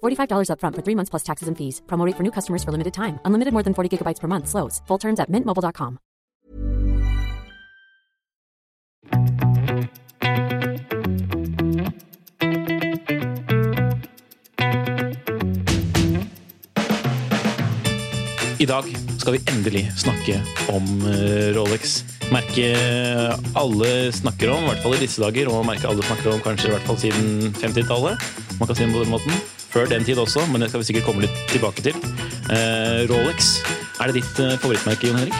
$45 upfront for three months plus taxes and fees. Promo for new customers for limited time. Unlimited more than 40 gigabytes per month. Slows. Full terms at mintmobile.com. I dag skal vi endelig snakke om eh, Rolex. Merke alle snakker om, i hvert fall i disse dager, og merke alle snakker om kanskje i hvert fall siden 50-tallet. Man kan si det på den måten. Før den tid også, men det skal vi sikkert komme litt tilbake til. Eh, Rolex, er det ditt eh, favorittmerke, Jon Henrik?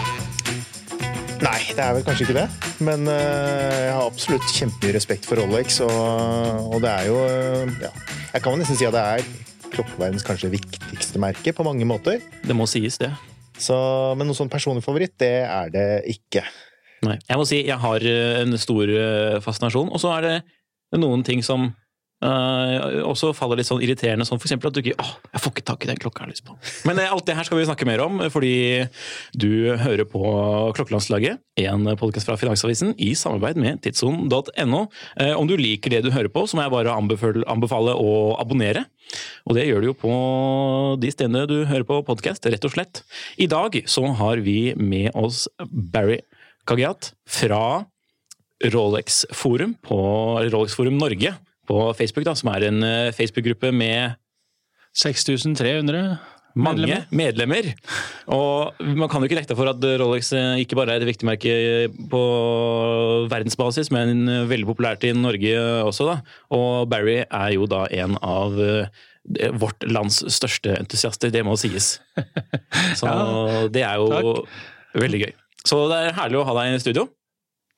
Nei, det er vel kanskje ikke det. Men øh, jeg har absolutt kjempemye respekt for Rolex, og, og det er jo øh, ja, Jeg kan vel nesten si at det er klokkeverdens kanskje viktigste merke på mange måter. Det må sies, det. Så, men noen sånn personlig favoritt, det er det ikke. Nei. Jeg må si jeg har eh, en stor eh, fascinasjon, og så er det noen ting som eh, også faller litt sånn irriterende, sånn eksempel at du ikke åh, jeg får ikke tak i den klokka jeg har lyst på. Men uh, alt det her skal vi snakke mer om, fordi du hører på Klokkelandslaget, en podkast fra Finansavisen i samarbeid med tidsson.no. Uh, om du liker det du hører på, så må jeg bare anbefale, anbefale å abonnere. Og det gjør du jo på de stedene du hører på podkast, rett og slett. I dag så har vi med oss Barry Kagiat fra Rolex Forum, på Rolex Forum Norge på Facebook, da, som er en eh, Facebook-gruppe med 6300 mange medlemmer. medlemmer. Og man kan jo ikke nekte for at Rolex eh, ikke bare er et viktig merke på verdensbasis, men veldig populært i Norge også. da. Og Barry er jo da en av eh, vårt lands største entusiaster, det må sies. Så Ja, det er jo takk. veldig gøy. Så det er herlig å ha deg i studio.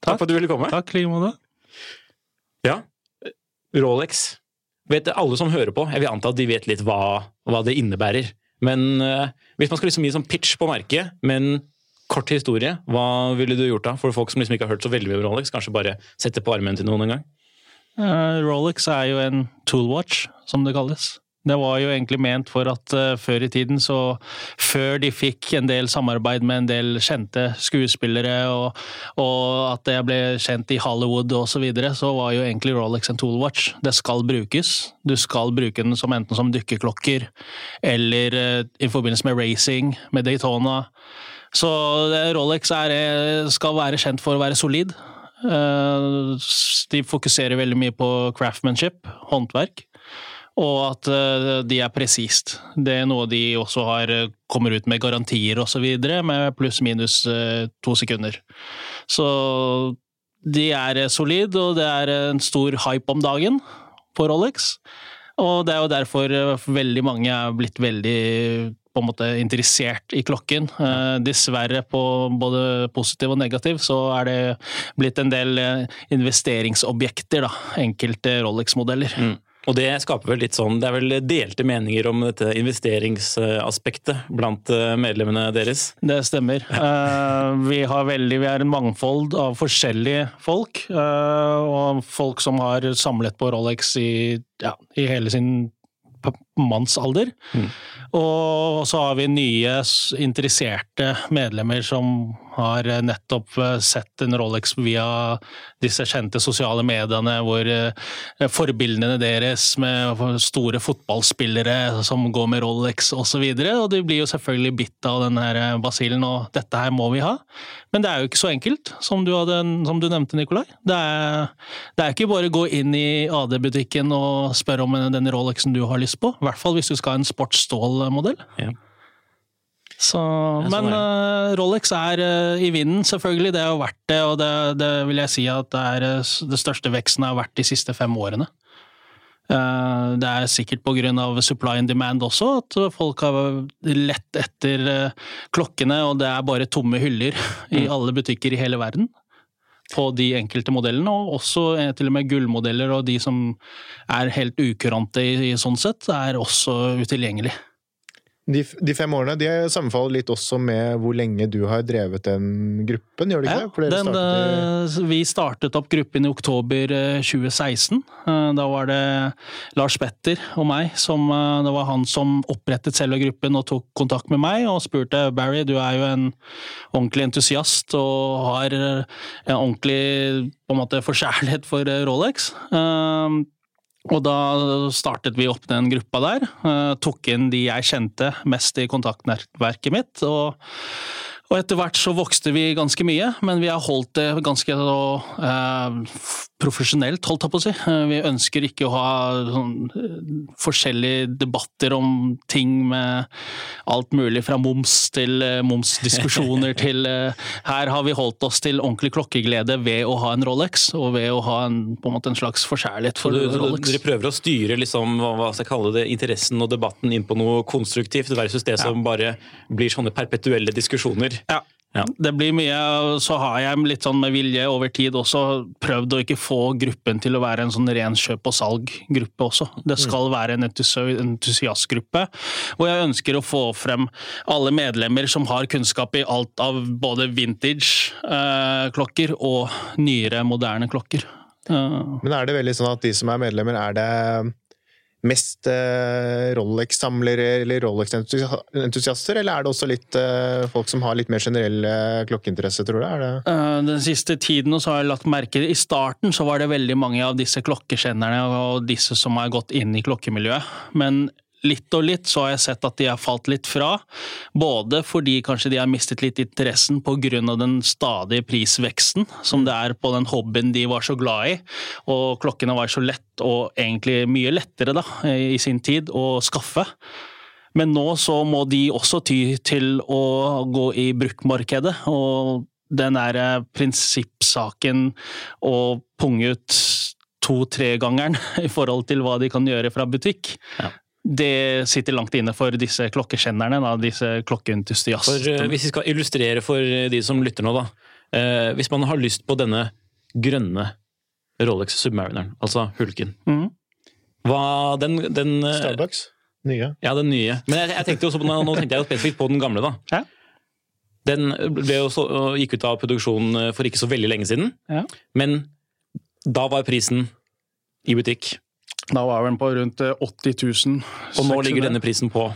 Takk, Takk. for at du ville komme. Takk, like måte. Ja. Rolex. Vet alle som hører på, jeg vil anta at de vet litt hva, hva det innebærer. Men uh, hvis man skal liksom gi sånn pitch på merket, men kort historie, hva ville du gjort da? For folk som liksom ikke har hørt så veldig mye om Rolex, kanskje bare sette på armen til noen en gang? Uh, Rolex er jo en toolwatch, som det kalles. Det var jo egentlig ment for at uh, før i tiden, så før de fikk en del samarbeid med en del kjente skuespillere, og, og at det ble kjent i Hollywood osv., så, videre, så var jo egentlig Rolex en toolwatch. Det skal brukes. Du skal bruke den som enten som dykkerklokker, eller uh, i forbindelse med racing, med Daytona. Så eh, Rolex er, skal være kjent for å være solid. Uh, De fokuserer veldig mye på craftsmanship, håndverk, og at eh, de er presist. Det er noe de også har eh, kommer ut med garantier osv., med pluss-minus eh, to sekunder. Så de er solide, solid, og det er en stor hype om dagen på Rolex. Og det er jo derfor veldig mange er blitt veldig på en måte interessert i klokken. Dessverre på både positiv og negativ så er det blitt en del investeringsobjekter, da. Enkelte Rolex-modeller. Mm. Og det skaper vel litt sånn, det er vel delte meninger om dette investeringsaspektet blant eh, medlemmene deres? Det stemmer. Eh, vi, har veldig, vi er en mangfold av forskjellige folk. eh, og folk som har samlet på Rolex i, ja, i hele sin p- Mm. Og så har vi nye interesserte medlemmer som har eh, nettopp eh, sett en Rolex via disse kjente sosiale mediene, hvor eh, forbildene deres med store fotballspillere som går med Rolex osv. Og, så og de blir jo selvfølgelig bitt av den her basillen, og dette her må vi ha. Men det er jo ikke så enkelt, som du, hadde, som du nevnte, Nikolai. Det er, det er ikke bare å gå inn i AD-butikken og spørre om den Rolexen du har lyst på. I hvert fall hvis du skal ha en sportsstålmodell. Så, Ja, sånn men eh, Rolex er eh, i vinden, selvfølgelig. Det har vært det, og det, det vil jeg si at det er eh, det største veksten har vært de siste fem årene. Det er sikkert av supply and demand også, at folk har lett etter klokkene, og det er bare tomme hyller i alle butikker i hele verden. På de enkelte modellene, og også eh, til og med gullmodeller og de som er helt ukurante i, i sånn sett, er også utilgjengelig. De, de fem årene de sammenfaller litt også med hvor lenge du har drevet den gruppen, gjør det ikke Ja? Den, startet i- eh, vi startet opp gruppen i oktober eh, 2016. Eh, Da var det Lars Petter og meg som eh, Det var han som opprettet selve gruppen og tok kontakt med meg og spurte Barry, du er jo en ordentlig entusiast og har eh, en ordentlig på en måte forkjærlighet for eh, Rolex. Og da startet vi opp den gruppa der. eh, Tok inn de jeg kjente mest i kontaktnettverket mitt. og og etter hvert så vokste vi ganske mye, men vi har holdt det ganske eh, profesjonelt, holdt jeg på å si. Eh, vi ønsker ikke å ha sånn, eh, forskjellige debatter om ting med alt mulig fra moms til eh, momsdiskusjoner til eh, Her har vi holdt oss til ordentlig klokkeglede ved å ha en Rolex, og ved å ha en, på en, måte en slags forkjærlighet for du, Rolex. dere prøver å styre liksom, hva skal jeg kalle det, interessen og debatten inn på noe konstruktivt, versus det som bare blir sånne perpetuelle diskusjoner. Ja. Ja. Det blir mye, så har jeg litt sånn med vilje over tid også prøvd å ikke få gruppen til å være en sånn ren kjøp og salg-gruppe også. Det skal være en entusiastgruppe, hvor jeg ønsker å få frem alle medlemmer som har kunnskap i alt av både vintage-klokker og nyere, moderne klokker. Eh, Men er det veldig sånn at de som er medlemmer, er det mest eh, Rolex-samlere eller Rolex-entusiaster, eller er det også litt eh, folk som har litt mer generell klokkeinteresse, tror du? Eh, Den siste tiden så har jeg lagt merke I starten så var det veldig mange av disse klokkekjennerne og disse som har gått inn i klokkemiljøet. Men litt og litt så har jeg sett at de har falt litt fra. Både fordi kanskje de har mistet litt interessen pga. den stadige prisveksten som det er på den hobbyen de var så glad i. Og klokkene var så lett, og egentlig mye lettere da, i sin tid, å skaffe. Men nå så må de også ty til å gå i bruktmarkedet, og den der eh, prinsippsaken å punge ut to-tre-gangeren i forhold til hva de kan gjøre fra butikk, Ja. Det sitter langt inne for disse klokkekjennerne, da, disse For, eh, hvis vi skal illustrere for de som lytter nå, da. Eh, hvis man har lyst på denne grønne Rolex Submarineren, altså Hulken mm. hva den, den eh, Starbucks? Nye? Ja, den nye. Men jeg, jeg tenkte også på, nå tenkte jeg spesifikt på den gamle, da. Ja. Den ble jo så, gikk ut av produksjon eh, for ikke så veldig lenge siden. Ja. Men da var prisen i butikk, Da var den på rundt eh, 80 000. og nå ligger denne prisen på.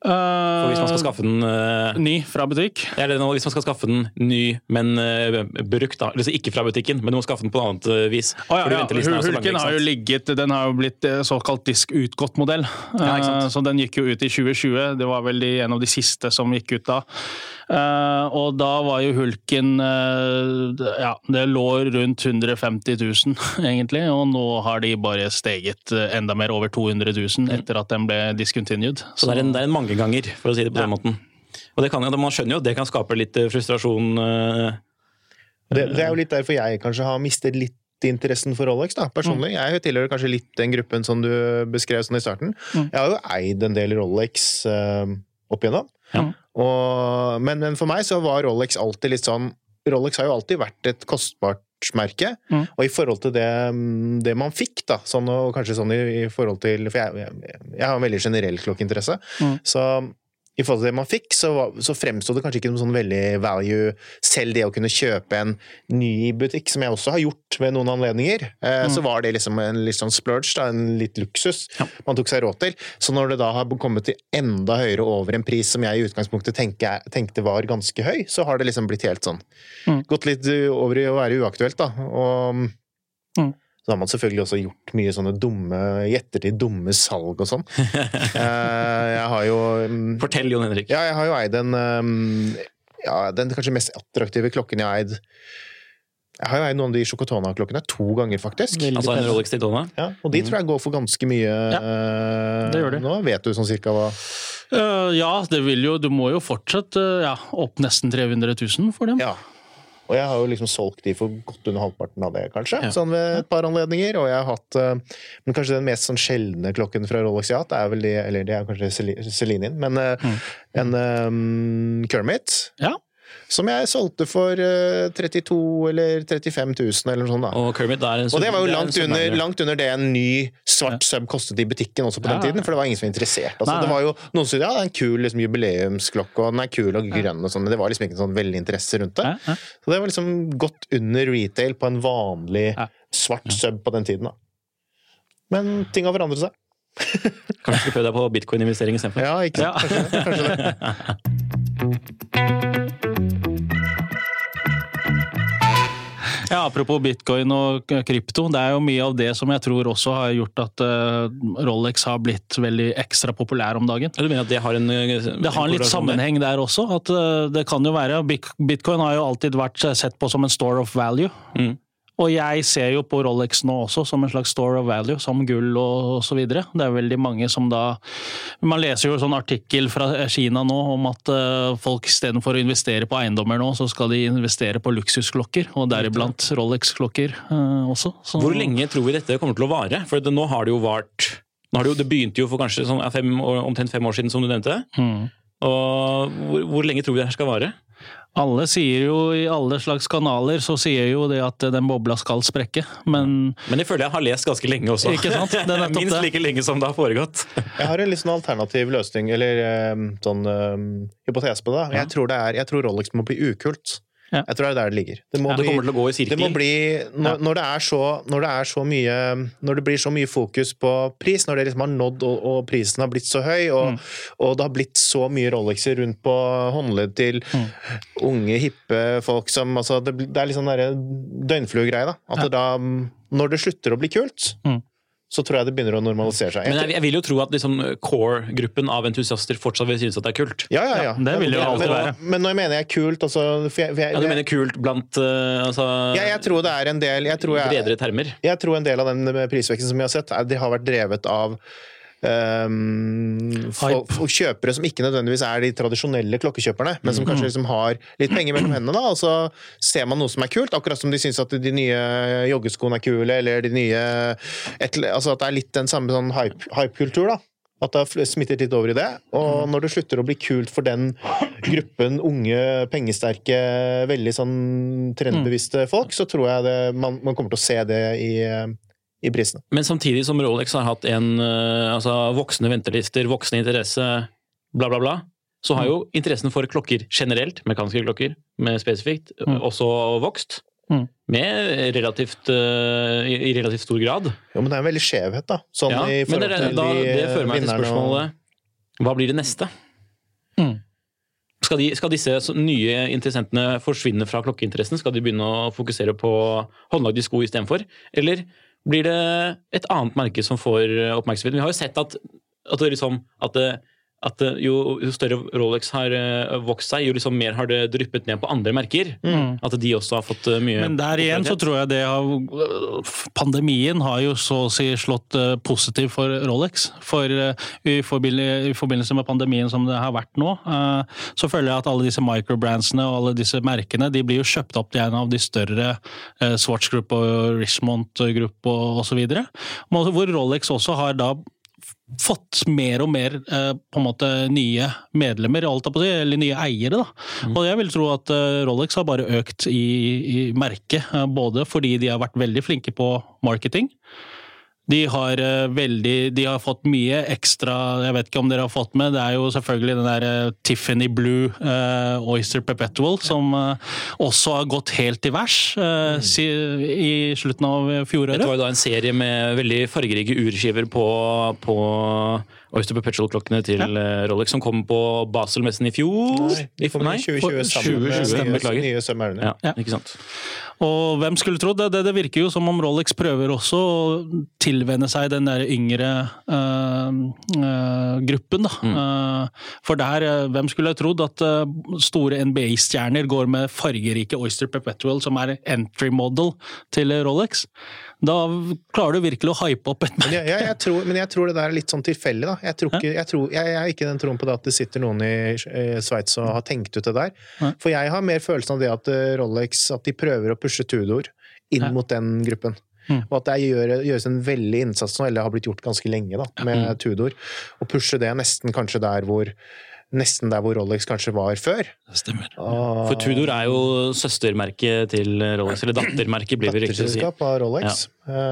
For hvis man skal skaffe den uh, Ny fra butikk. eller nå, hvis man skal skaffe den ny, men uh, brukt, da. Altså ikke fra butikken, men du må skaffe den på noe annet eh, vis. Oh, ja, ja. Hulken har jo ligget Den har jo blitt eh, såkalt disk-utgått-modell. Ja, ikke. Eh, Så den gikk jo ut i 2020. Det var vel de, en av de siste som gikk ut da. Eh, Og da var jo Hulken eh, Ja, det lå rundt 150 000, egentlig. Og nå har de bare steget eh, enda mer, over 200 000, etter at den ble discontinued. Så det er en, det er en mangeganger, for å si det på den Ja. måten. Og det kan, jo- man skjønner jo at det kan skape litt frustrasjon. Det, det er jo litt derfor jeg kanskje har mistet litt interessen for Rolex, da, personlig. Jeg tilhører kanskje litt den gruppen som du beskrev sånn i starten. Mm. Jeg har jo eid en del Rolex eh, opp igjennom. Ja. Og, men, men for meg så var Rolex alltid litt sånn Rolex har jo alltid vært et kostbart merke, Mm. og i forhold til det, det man fikk, da, sånn, og kanskje sånn i, i forhold til For jeg, jeg, jeg har en veldig generell klokkeinteresse, Mm. så i forhold til det man fikk, så, så fremsto det kanskje ikke som sånn veldig value, selv det å kunne kjøpe en ny butikk, som jeg også har gjort ved noen anledninger. Eh, Mm. Så var det liksom en litt sånn splurge, da, en litt luksus man tok seg råd til. Så når det da har kommet til enda høyere over en pris som jeg i utgangspunktet tenkte, tenkte var ganske høy, så har det liksom blitt helt sånn Mm. Gått litt over i å være uaktuelt, da. Og Mm. Så har man selvfølgelig også gjort mye sånne dumme, i ettertid dumme salg og sånn. Eh, jeg har jo mm, Fortell, Jon Henrik. ja, jeg har jo eid en um, ja, Den kanskje mest attraktive klokken jeg har eid Jeg har jo eid noen av de Chocotona-klokkene to ganger, faktisk. Veldig Altså en. Rolex Daytona. Ja, og de tror jeg går for ganske mye ja, det gjør de. nå. Vet du sånn cirka hva uh, ja, det vil jo, du må jo fortsatt uh, ja, opp nesten 300 000 for dem. Ja. Og jeg har jo liksom solgt de for godt under halvparten av det, kanskje. Ja. Sånn ved et par anledninger. Og jeg har hatt eh, Men kanskje den mest sånn sjeldne klokken fra Rolex hatt, er vel de Eller det er kanskje Celi- Celine, men mm. en um, Kermit. Ja. Som jeg solgte for uh, 32 eller 35 000 eller noe sånt. da. Og Kermit er en Og det var jo langt under, langt under det en ny svart sub kostet i butikken også på den Ja, ja. tiden, for det var ingen som var interessert. Altså, Nei, nei. det var jo Noen som ja, det er en kul liksom, jubileumsklokke, og den er kul og grønn, og sånn, men det var liksom ikke sånn veldig interesse rundt det. Ja, ja. Så det var liksom godt under retail på en vanlig Ja. svart sub på den tiden. da. Men ting har forandret seg. Kanskje du skulle prøve deg på bitcoin-investering istedenfor? Ja, ikke Ja. sant? Kanskje, kanskje det. Ja, Apropos bitcoin og krypto, det er jo mye av det som jeg tror også har gjort at eh, Rolex har blitt veldig ekstra populær om dagen. Du mener at det har en en Det har en litt sammenheng der også. at eh, det kan jo være, Bitcoin har jo alltid vært sett på som en store of value. Mm. Og jeg ser jo på Rolex nå også som en slags store of value, som gull og, osv. Det er veldig mange som da Man leser jo en sånn artikkel fra Kina nå om at eh, folk istedenfor å investere på eiendommer nå, så skal de investere på luksusklokker, og deriblant Rolex-klokker eh, også. Så, Hvor lenge tror vi dette kommer til å vare? For det, nå har det jo vart det, jo, det begynte jo for kanskje sånn, fem, omtrent fem år siden, som du nevnte. Mm. Og hvor, hvor lenge tror vi det her skal vare? Alle sier jo i alle slags kanaler så sier jo det at den bobla skal sprekke, men Men det føler jeg har lest ganske lenge også. Ikke sant? Det er Minst like lenge som det har foregått. Jeg har en litt sånn alternativ løsning, eller eh, sånn um, hypotese på det. Jeg, tror det er, jeg tror Rolex må bli ukult. Ja. Jeg tror det er der det ligger. Det, må Ja, det kommer til å gå i Det må bli, når, når, det er så, når det er så mye Når det blir så mye fokus på pris, når det liksom har nådd og, og prisen har blitt så høy, og, og det har blitt så mye Rolexer rundt på håndledd til unge, hippe folk som altså, det, det er litt sånn derre døgnfluegreie, da. At det da Når det slutter å bli kult, Mm. Så tror jeg det begynner å normalisere seg. Men jeg, jeg vil jo tro at liksom, core-gruppen av entusiaster fortsatt vil synes at det er kult. ja, ja, ja. det vil jo Men- alltid men, være. Men når jeg mener jeg er kult, altså for jeg, for jeg, Ja, Du mener kult blant uh, altså, ja, jeg tror det er en del jeg tror jeg, bredere termer? Jeg tror en del av den prisveksten som vi har sett, er, det har vært drevet av ehm, folk, folk kjøpere som ikke nødvendigvis er de tradisjonelle klokkekjøperne, men som kanskje liksom har litt penger mellom hendene, da, og så ser man noe som er kult, akkurat som de syns at de nye joggeskoene er kule, eller de nye et, Altså at det er litt den samme sånn hype- hype-kultur, da. At det har smittet litt over i det. Og når det slutter å bli kult for den gruppen unge, pengesterke, veldig sånn trendbevisste folk, så tror jeg det, man, man kommer til å se det i, i prisene. Men samtidig som Rolex har hatt en eh, altså, voksende ventelister, voksende interesse, bla, bla, bla, så har jo interessen for klokker generelt, mekaniske klokker med spesifikt, Mm. også vokst. Mm. Med relativt, uh, i, i relativt stor grad. Jo, men det er en veldig skjevhet, da. Sånn Ja, i men forhold det, til da, de det fører meg til spørsmålet og- Hva blir det neste? Mm. Skal, de, skal disse nye interessentene forsvinne fra klokkeinteressen? Skal de begynne å fokusere på håndlagde sko istedenfor? Eller blir det et annet merke som får oppmerksomhet? Vi har jo sett at, at, liksom, at, det, at jo, jo større Rolex har eh, vokst seg, jo liksom mer har det dryppet ned på andre merker. At de også har fått eh, mye Men der igjen så tror jeg det har Pandemien har jo så å si slått eh, positivt for Rolex. For eh, i forbindelse, med pandemien som det har vært nå, eh, så føler jeg at alle disse microbrandsene og alle disse merkene de blir jo kjøpt opp til en av de større eh, Swatch Group og Richmond Group og osv. Hvor Rolex også har da fått mer og mer eh, på en måte nye medlemmer, si, eller nye eiere. da. Og jeg vil tro at eh, Rolex har bare økt i, i merket, eh, både fordi de har vært veldig flinke på marketing. De har, eh, veldig, de har fått mye ekstra Jeg vet ikke om dere har fått med, det er jo selvfølgelig den der eh, Tiffany Blue uh, Oyster Perpetual, som uh, også har gått helt til værs uh, si, i slutten av fjoråret. Dette var jo da en serie med veldig fargerike urskiver på, på Oyster Perpetual-klokkene til ja. Rolex, som kom på Basel-messen i fjor. Nei, de kommer i 2020 sammen 2020, med nye, nye Submariner. Ja, Ja. ikke sant. Og hvem skulle trodd det, det? Det virker jo som om Rolex prøver også å tilvenne seg den der yngre øh, øh, gruppen, da. Mm. Uh, for der, hvem skulle trodd at store NBA-stjerner går med fargerike Oyster Perpetual, som er entry model til Rolex? Da klarer du virkelig å hype opp et men jeg, jeg, tror, men jeg tror det der er litt sånn tilfeldig, da. Jeg, tror ikke, jeg, tror, jeg, har ikke den troen på det at det sitter noen i Sveits og har tenkt ut det der. For jeg har mer følelsen av det at Rolex at de prøver å pushe Tudor inn mot den gruppen. Mm. Og at det gjør, gjøres en veldig innsats nå, eller har blitt gjort ganske lenge, da, med mm. Tudor. Å pushe det nesten kanskje der hvor nesten der hvor Rolex kanskje var før. Det stemmer. Og... For Tudor er jo søstermerket til Rolex, eller dattermerket, blir det riktig å si. Av Rolex. Ja.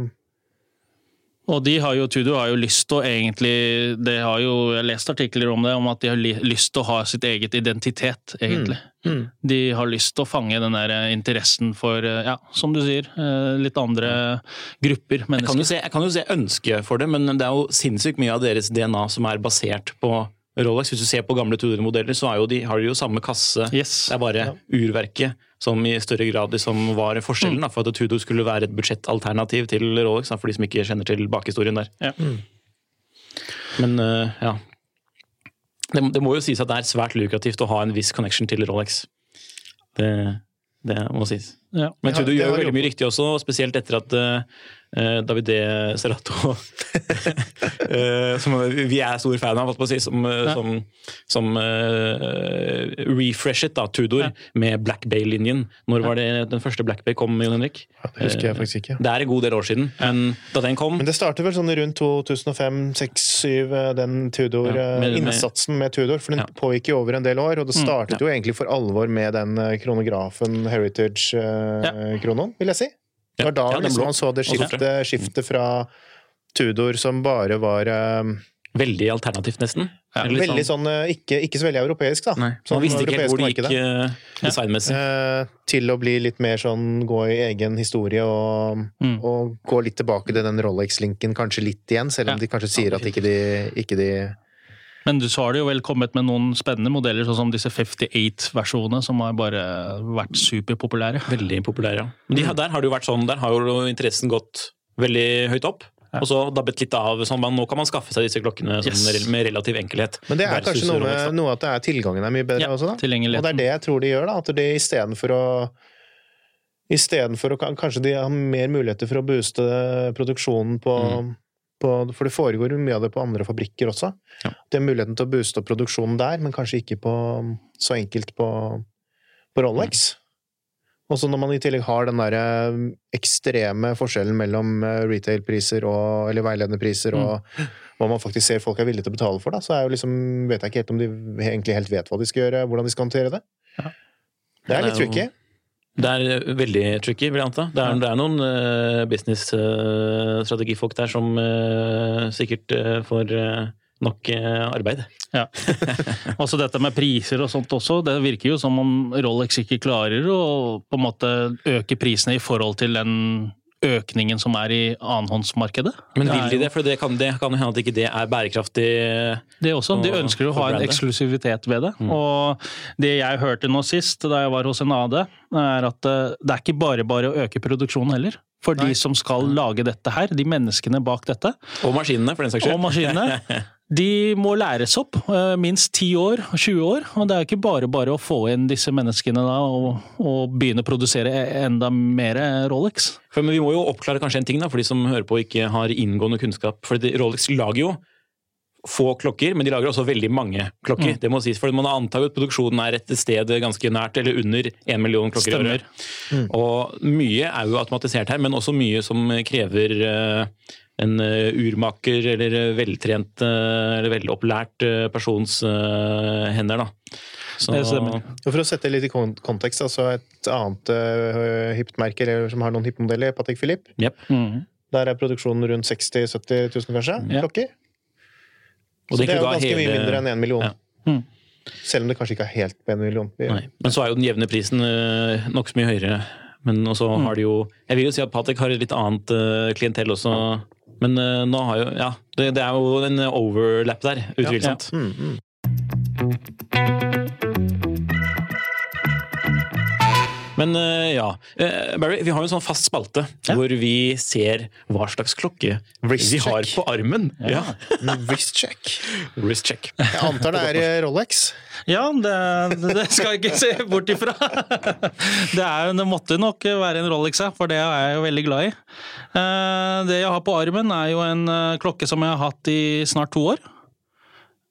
Uh... Og de har jo, Tudor har jo lyst til å egentlig det har jo, Jeg har lest artikler om det, om at de har lyst til å ha sitt eget identitet, egentlig. Mm. Mm. De har lyst til å fange den der interessen for, ja, som du sier, eh, litt andre grupper mennesker. Jeg kan jo se, jeg kan jo se ønsket for det, men det er jo sinnssykt mye av deres DNA som er basert på Rolex. Hvis du ser på gamle Tudor-modeller, så de, har de jo samme kasse. Yes. Det er bare ja. urverket som i større grad liksom var forskjellen. Mm. Da, for at Tudor skulle være et budsjettalternativ til Rolex, da, for de som ikke kjenner til bakhistorien der. Ja. Mm. Men uh, ja. Det, det, må jo sies at det er svært lukrativt å ha en viss connection til Rolex. Det, det må sies. Ja. Men Tudor gjør jo veldig mye riktig også, spesielt etter at uh, Uh, Davide Serrato, uh, som vi er stor fan av, si, som, uh, ja. som, som refreshet da, Tudor ja. med Black Bay-linjen. Når var det den første Black Bay kom, Jon Henrik? Ja, det husker jeg faktisk ikke. Det er en god del år siden, men da den kom Men det startet vel sånn rundt 2005-2006-2007, den Tudor-innsatsen med, med, Tudor. For den pågikk jo over en del år, og det mm. startet jo egentlig for alvor med den kronografen, Heritage-kronoen, vil jeg si. Det var da ja, liksom, man så det skiftet, skiftet, fra Tudor som bare var um, Veldig alternativt, nesten? Ja, veldig sånn, sånn ikke, ikke, så veldig europeisk, da. Nei, man sånn visste ikke helt hvor det gikk uh, designmessig. Uh, til å bli litt mer sånn gå i egen historie og, mm. og gå litt tilbake til den Rolex-linken kanskje litt igjen, selv om ja. de kanskje sier at ikke de, ikke de men du så har det jo vel kommet med noen spennende modeller, sånn som disse 58-versjonene, som har bare vært superpopulære. Veldig populære, ja. Men de, der har det jo vært sånn, der har jo interessen gått veldig høyt opp. Ja. Og så dabbet litt av. sånn Nå kan man skaffe seg disse klokkene yes. med relativ enkelhet. Men det er kanskje noe med noe at det er tilgangen er mye bedre ja, også, da? Og det er det jeg tror de gjør, da. At de istedenfor å Istedenfor å kanskje de har mer muligheter for å booste produksjonen på mm på, For det foregår mye av det på andre fabrikker også. Ja. De har muligheten til å booste opp produksjonen der, men kanskje ikke på, så enkelt på, på Rolex. Mm. Og så når man i tillegg har den der eh, ekstreme forskjellen mellom eh, retail-priser og eller veiledende priser og mm. hva man faktisk ser folk er villige til å betale for, da, så er jo liksom, vet jeg ikke helt om de egentlig helt vet hva de skal gjøre, hvordan de skal håndtere det. Ja. Det er litt tricky. Det er veldig tricky, vil jeg anta. Det er, det er noen uh, business-strategifolk uh, der som uh, sikkert får nok arbeid. Ja. Også dette med priser og sånt også. Det virker jo som om Rolex ikke klarer å på en måte øke prisene i forhold til den økningen som er i annenhåndsmarkedet. Men vil de det? For det kan, det kan hende at ikke det er bærekraftig? Det også. De ønsker å ha en eksklusivitet ved det. Mm. Og det jeg hørte nå sist, da jeg var hos en AD, er at eh, det er ikke bare bare å øke produksjonen heller. For Nei. de som skal lage dette her, de menneskene bak dette. Og maskinene, for den saks skyld. Og maskinene. De må læres opp, eh, minst 10 år, 20 år. Og det er ikke bare bare å få inn disse menneskene da, og, og begynne å produsere e, enda mer Rolex. For, men vi må jo oppklare kanskje en ting, da, for de som hører på og ikke har inngående kunnskap. For Rolex lager jo få klokker, men de lager også veldig mange klokker. Mm. det må sies, for Man antar jo at produksjonen er et sted ganske nært, eller under én million klokker i året. Mm. Og mye er jo automatisert her, men også mye som krever uh, en uh, urmaker eller veltrent uh, eller velopplært persons hender. da. Så, for å sette litt i kontekst, altså et annet uh, hipt som har noen hippe Patek Philippe. Yep. Mm. Der er produksjonen rundt 60 000-70 000, kanskje, Yep. klokker. Så det, det er jo ganske hele... mye mindre enn én en million. Ja. Mm. Selv om det kanskje ikke er helt på én million. Nei. Men så er jo den jevne prisen uh, nokså mye høyere. Men også mm. har de jo Jeg vil jo si at Patek har et litt annet uh, klientell også. Men uh, nå har jo Ja, det, det, er jo en overlap der, utvilsomt. Ja, ja. Mm, mm. Men eh, ja. Eh, Barry, vi har jo en sånn fast spalte Ja. hvor vi ser hva slags klokke Wrist vi har på armen. Ja. Wrist check. Wrist check. Jeg antar det er Rolex. Ja, det, det skal jeg ikke se bort ifra. Det, er, det måtte nok være en Rolex, for det er jeg jo veldig glad i. Eh, Det jeg har på armen, er jo en klokke som jeg har hatt i snart to år.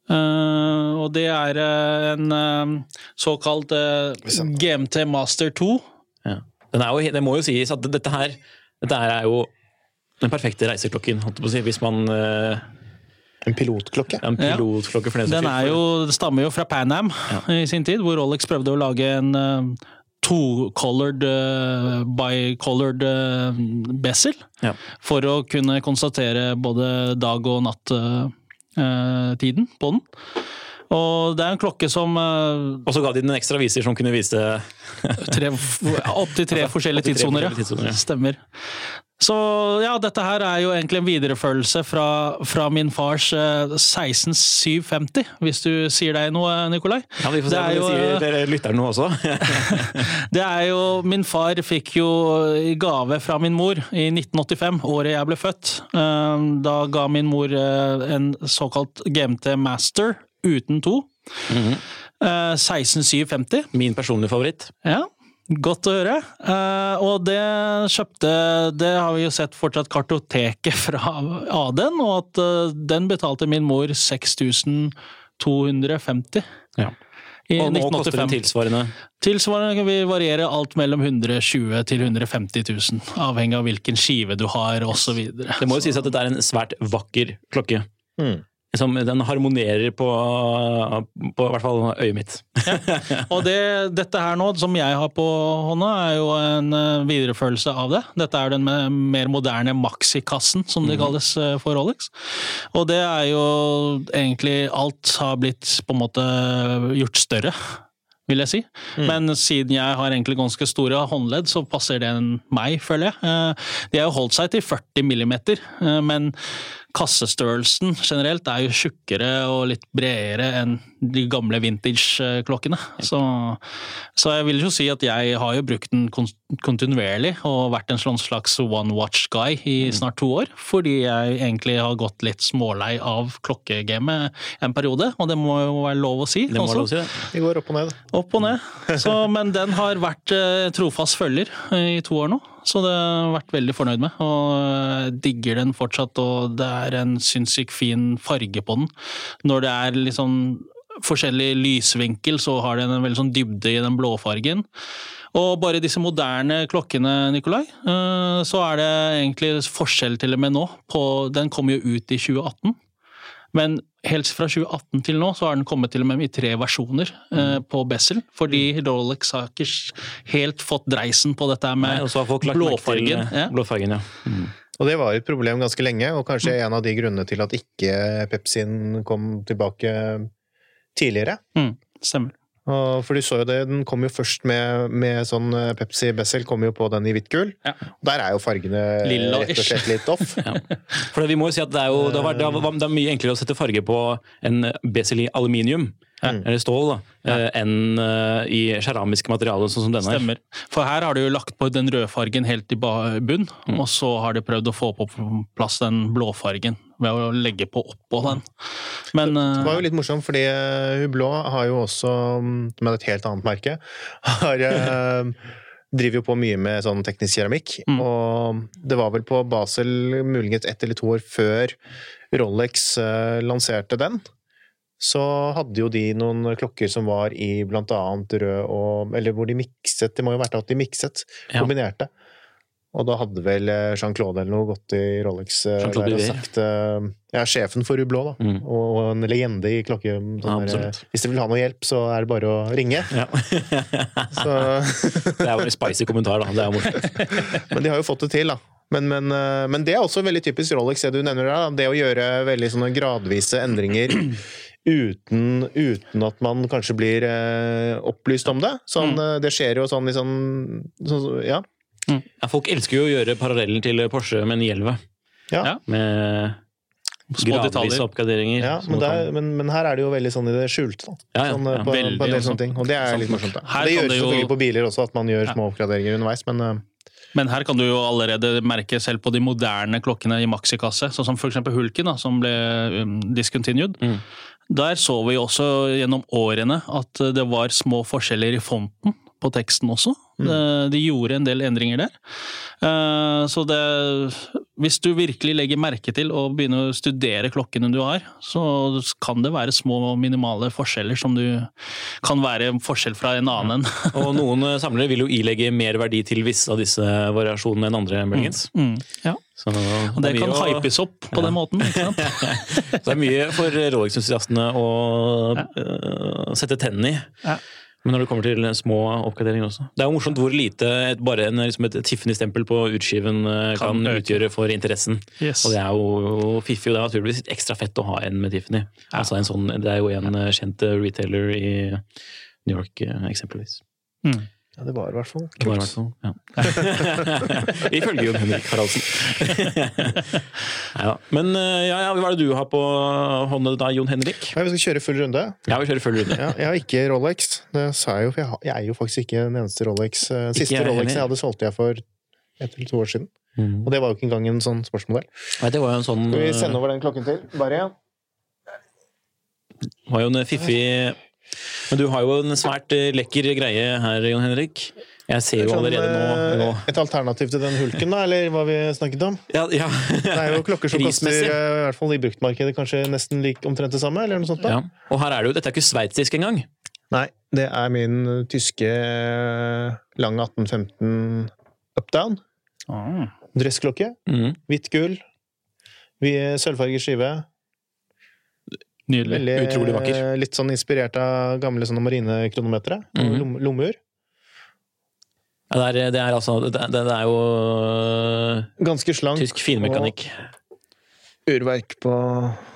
Eh, Og det er eh, en eh, såkalt GMT Master 2. Ja. Den er jo, det må jo sies at dette her, dette her er jo den perfekte reiseklokken, holdt jeg på å si, hvis man En pilotklokke. en Ja. pilotklokke for den Den er jo, det stammer jo fra Pan Am i sin tid, hvor Rolex prøvde å lage en uh, to-colored, uh, bi-colored uh, bezel. Ja. For å kunne konstatere både dag- og natt-tiden på den. Og det er en klokke som uh, Og så ga de den en ekstra viser som kunne vise Opptil tre forskjellige opptil tre forskjellige tidssoner, ja. Stemmer. Så ja, dette her er jo egentlig en viderefølelse fra, fra min fars eh, 16750, hvis du sier deg noe, Nikolai. Ja, Vi får se om er sier dere lytter nå også. Det er jo Min far fikk jo gave fra min mor i 1985, året jeg ble født. Eh, Da ga min mor eh, en såkalt GMT Master uten to. Mhm. Eh, 16750. Min personlige favoritt. Ja, godt å høre. Eh, og det kjøpte Det har vi jo sett fortsatt kartoteket fra Aden, og at eh, den betalte min mor 6250 Ja. i Og nå koster den 1985. tilsvarende Tilsvarende vil variere alt mellom 120 til 150 000, avhengig av hvilken skive du har osv. Det må jo sies at dette er en svært vakker klokke. Mm. Som, den harmonerer på, på i hvert fall øyet mitt. Og det, dette her nå, som jeg har på hånda, er jo en eh, videreførelse av det. Dette er den mer moderne maxikassen, som det kalles eh, for Rolex. Og det er jo egentlig Alt har blitt på en måte gjort større. Vil jeg si. Men siden jeg har egentlig ganske store håndledd, så passer den meg, føler jeg. Eh, De har jo holdt seg til 40 millimeter, men kassestørrelsen generelt er jo tjukkere og litt bredere enn de gamle vintage-klokkene. Så, så jeg vil jo si at jeg har jo brukt den kontinuerlig og vært en sånn slags one watch guy i snart to år, fordi jeg egentlig har gått litt smålei av klokkegamet en periode, og det må jo være lov å si. Det må lov å si. det. Vi går opp og ned. Opp og ned. Så, men den har vært eh, trofast følger i to år nå, så det har jeg vært veldig fornøyd med. Og jeg digger den fortsatt, og det er en sinnssykt fin farge på den. Når det er sånn forskjellig lysvinkel, så har den en veldig sånn dybde i den blåfargen. Og bare disse moderne klokkene, Nikolai, eh, så er det egentlig forskjell til og med nå. På, den kom jo ut i 2018. Men helt fra 2018 til nå så har den kommet til og med i tre versjoner eh, på Bessel. Fordi Rolex har ikke helt fått dreisen på dette med Nei, med har folk lagt merke til, blåfargen. eh, Ja. blåfargen ja. Og det var et problem ganske lenge, og kanskje en av de grunnene til at ikke Pepsin kom tilbake tidligere. Mm, stemmer. For du så jo det, den kom jo først med, med sånn eh, Pepsi Bessel, kom jo på den i hvitt gull. Ja. Der er jo fargene Lilla rett og slett litt off. For vi må jo si at det er, jo, det, var, det, var, det er mye enklere å sette farge på en Bessel i aluminium, eller stål, da, eh, enn eh, i keramiske materialer sånn som denne. Stemmer. For her har du jo lagt på den rødfargen helt i bunn, Mm. og så har de prøvd å få på plass den blåfargen ved å legge på oppå den. Men Det var eh, jo litt morsomt, fordi Hublå har jo også, mm, med et helt annet merke, har driver jo på mye med sånn teknisk keramikk. Mm. Og det var vel på Basel muligens ett eller to år før Rolex uh, lanserte den. Så hadde jo de noen klokker som var i blant annet rød og Eller hvor de mikset, det må jo ha vært at de mikset, Ja. kombinerte. Og da hadde vel eh, Jean-Claude eller noe gått i Rolex eh, der og sagt eh, Ja, sjefen for Hublå, da. Mm. Og en legende i klokke... Sånn der, hvis du vil ha noe hjelp, så er det bare å ringe. Ja. Så, det er jo en spicy kommentar, da. Det er morsomt. men de har jo fått det til, da. Men, men, men det er også veldig typisk Rolex, det du nevner der. Det å gjøre veldig sånne gradvise endringer uten, uten at man kanskje blir eh, opplyst om det. Sånn, Mm. eh, det skjer jo sånn i sånn, sånn Ja. Ja, folk elsker jo å gjøre parallellen til Porsche med 911. ja. Ja. Med Små detaljer. oppgraderinger. Ja, men, der, men, men her er det jo veldig sånn i det skjulte. Ja, ja, sånn, eh, ja. på, Veldig på en del sånne ting. Og det er litt morsomt. Da. Det gjøres det jo- selvfølgelig på biler også, at man gjør små oppgraderinger underveis, men eh, Men her kan du jo allerede merke selv på de moderne klokkene i maxikasse, sånn som f.eks. Hulken, da, som ble um, discontinued. Mm. Der så vi også gjennom årene at det var små forskjeller i fonten på teksten også. De, de gjorde en del endringer der. Eh, Så det Hvis du virkelig legger merke til og begynner å studere klokkene du har, så kan det være små og minimale forskjeller som du kan være forskjell fra en annen. Og noen eh, samlere vil jo ilegge mer verdi til visse av disse variasjonene enn andre Bergens. Mm, ja. Så Og det det kan å- hypes opp på den måten. ikke sant? Så det er mye for Rolex-entusiastene å eh, sette tennene i. Ja. Men når det kommer til små oppgraderinger også. Det er jo morsomt hvor lite et, bare en, liksom et Tiffany-stempel på utskiven eh, kan, Kan utgjøre for interessen. Yes. Og det er jo fiffig, og det er naturligvis ekstra fett å ha en med Tiffany. Altså en sånn, det er jo en eh, kjent eh, retailer i New York, eksempelvis. Mm. Ja, det var i hvert fall Det var i kult. hvert fall, ja. Ifølge Jon Henrik Haraldsen. ja, men eh, ja, ja, hva er det du har på hånda da, Jon Henrik? Ja, vi skal kjøre full runde. Ja, vi kjører full runde. Ja, jeg har ikke Rolex. Det sa jeg jo, for jeg, har, jeg er jo faktisk ikke den eneste Rolex. Eh, Siste jeg Rolex jeg hadde, solgte jeg for ett eller to år siden. Mm. Og det var jo ikke engang en sånn sportsmodell. Nei, det var jo en sånn Skal vi eh, sende over den klokken til? Bare igjen. var jo en fiffig Men du har jo en svært eh, lekker greie her, Jon Henrik. Jeg ser jo Sånn, allerede nå, nå. eh, Et alternativ til den hulken, da, eller hva vi snakket om? Ja, ja. Det er jo klokker som koster, eh, i hvert fall i bruktmarkedet, kanskje nesten like, omtrent det samme, eller noe sånt. da? ja. Og her er det jo Dette er ikke sveitsisk engang. Nei, det er min tyske lang 1815 updown. Ah. Dressklokke. Mm. Hvitt gull. Vi- Sølvfarget skive. Nydelig. Veldig, Utrolig vakker. eh, Litt sånn inspirert av gamle sånne marinekronometere. Mm. Mhm. lom- Lommeur. Ja, det, er, det er altså Det, det er jo øh, Ganske slank. tysk finmekanikk, Og urverk på,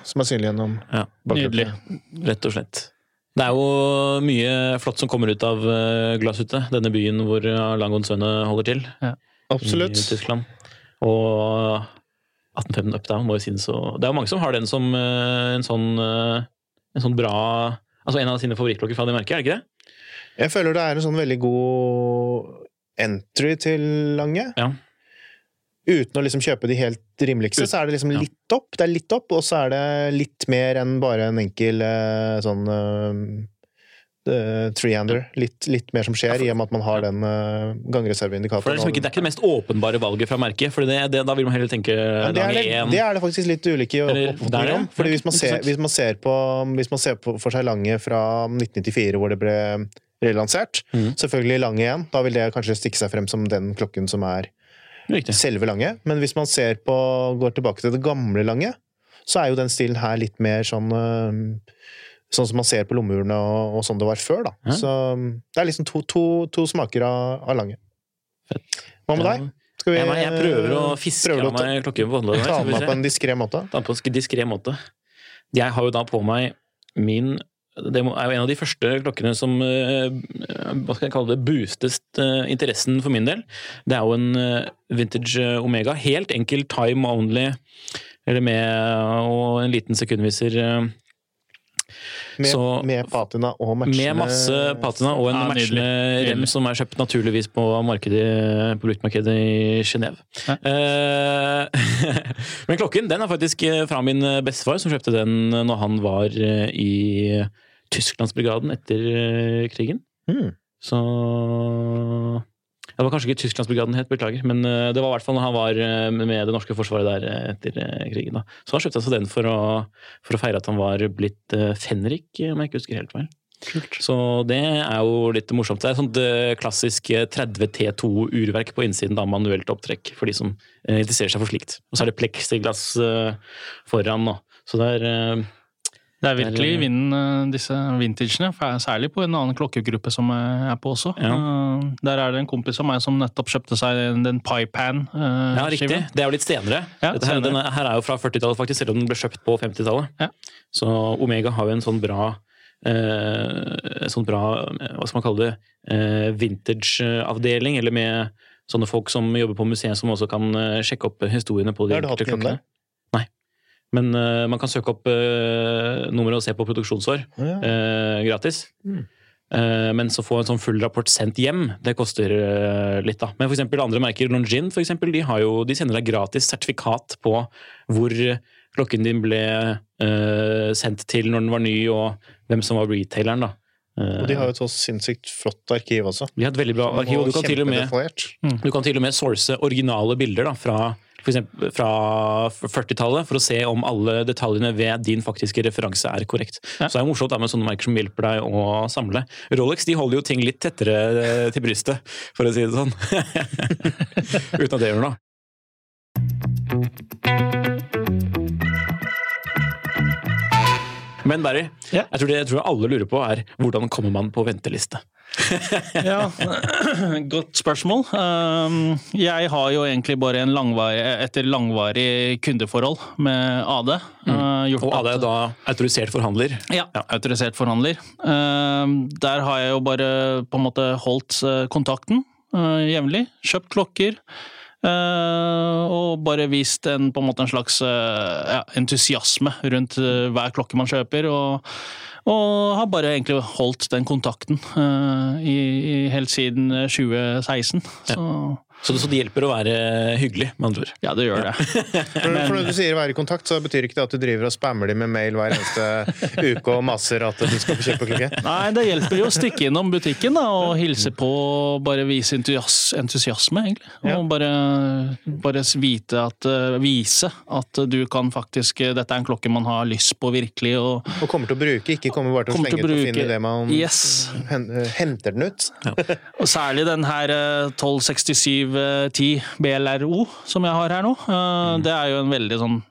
som er synlig gjennom Ja. Nydelig. rett og slett. Det er jo mye flott som kommer ut av øh, denne byen hvor Langonsønne holder til. Ja. Absolutt. I Tyskland. Og 1815 Updown må jo synes å Det er jo mange som har den som øh, en sånn øh, en sånn bra Altså en av sine favorittklokker fra det merket, er det ikke det? Jeg føler det er en sånn veldig god entry til Lange. Ja. Uten å liksom kjøpe de helt rimeligste, så er det liksom litt opp. Det er litt opp, og så er det litt mer enn bare en enkel eh, sånn uh, trehander. Litt, litt mer som skjer, i og med at man har den uh, For det liksom det er ikke det mest åpenbare valget fra merket, for det, det, da vil man heller tenke Ja, det, er det, 1. det er det faktisk litt ulike oppfatninger er om. Fordi hvis man, ser, hvis, man ser på, hvis man ser på for seg Lange fra 1994, hvor det ble relansert, mm. selvfølgelig Lange igjen, da vil det kanskje stikke seg frem som den klokken som er Riktig. selve Lange. Men hvis man ser på, går tilbake til det gamle Lange, så er jo den stilen her litt mer sånn øh, Sånn som man ser på lommurene og, og sånn det var før, da. Ja. Så det er liksom to, to, to smaker av, av Lange. Hva med deg? Skal vi, Jeg, jeg prøver å fiske prøver av meg klokken på håndleddet. ta den på en diskré måte? Ta den på en diskré måte. Jeg har jo da på meg min Det er jo en av de første klokkene som eh, hva skal jeg kalle det, boostet eh, interessen for min del. Det er jo en eh, vintage eh, Omega. Helt enkel time only, eller med og en liten sekundviser. Eh, Med, Så- med patina og matchende Med masse patina og en Ja, matchende nydelig. rem som er kjøpt naturligvis på markedet, på bruktmarkedet i Genéve. Eh, Men klokken den er faktisk eh, fra min bestefar, som kjøpte den når han var eh, i Tysklandsbrigaden etter eh, krigen. Mm. Så Det var kanskje ikke Tysklandsbrigaden het, beklager, men eh, det var i hvert fall når han var eh, med det norske forsvaret der eh, etter krigen. da. Så han kjøpte seg den for å, for å feire at han var blitt fenrik, om jeg ikke husker helt feil. Så det er jo litt morsomt. Det er sånt klassisk eh, 30 T2-urverk på innsiden da manuelt opptrekk, for de som interesserer seg for slikt. Og så er det pleksiglass foran nå. Så det er Det er virkelig i vinden, eh, disse vintagene. Særlig på en annen klokkegruppe som jeg er på også. Ja. Eh, Der er det en kompis av meg som nettopp kjøpte seg den Pipan. eh, Ja, riktig. Det er jo litt senere. Ja, Dette her, senere. er, her er jo fra 40-tallet, faktisk, selv om den ble kjøpt på 50-tallet. Ja. Så Omega har jo en sånn bra eh, sånn bra, hva skal man kalle det, eh, vintage-avdeling, eller med sånne folk som jobber på museet, som også kan sjekke opp historiene på de enkelte klokkene. Men uh, man kan søke opp uh, nummeret og se på produksjonsår Ja. uh, gratis. Eh, men så få en sånn full rapport sendt hjem, det koster litt. da. Men for eksempel andre merker, Longin, for eksempel, de, har jo, de sender deg gratis sertifikat på hvor klokken din ble sendt til når den var ny, og hvem som var retaileren. da. Og de har jo et så sinnssykt flott arkiv også. de har et veldig bra arkiv, og du kan med du kan til og med source originale bilder da, fra, for fra 40-tallet for å se om alle detaljene ved din faktiske referanse er korrekt. Ja. Så det er morsomt da, med sånne merker som hjelper deg å samle. Rolex de holder jo ting litt tettere eh, til brystet, for å si det sånn. Uten at det gjør noe. Men Barry, Ja. jeg, tror det, jeg tror alle lurer på er hvordan kommer man på venteliste? Ja, Godt spørsmål. Um, Jeg har jo egentlig bare en langvarig, etter langvarig kundeforhold med AD. Mm. gjort Og AD er da autorisert forhandler. Ja, autorisert forhandler. Um, Der har jeg jo bare på en måte holdt uh, kontakten uh, jevnlig. Kjøpt klokker. Uh, og bare vist en, på en en slags uh, ja, entusiasme rundt uh, hver klokke man kjøper. Og, og har bare egentlig holdt den kontakten uh, i, i helt siden uh, 2016. Så så, så det hjelper å være hyggelig, med andre ord. Ja, det gjør det. for, for når du sier være i kontakt, så betyr ikke det at du driver og spammer dem med mail hver eneste uke og maser at du skal få kjøpe klokke? Nei, det hjelper jo å stikke innom butikken da, og hilse på, og bare vise entusias entusiasme, egentlig. Og ja. bare, bare at, eh, vise at du kan faktisk eh, Dette er en klokke man har lyst på virkelig. Og, og kommer til å bruke, ikke kommer bare til å slenge ut og finne det man yes. henter den ut. Ja. Og særlig den her eh, 1267 1110 BLRO som jeg har her nå. Eh, mhm. Det er jo en veldig sånn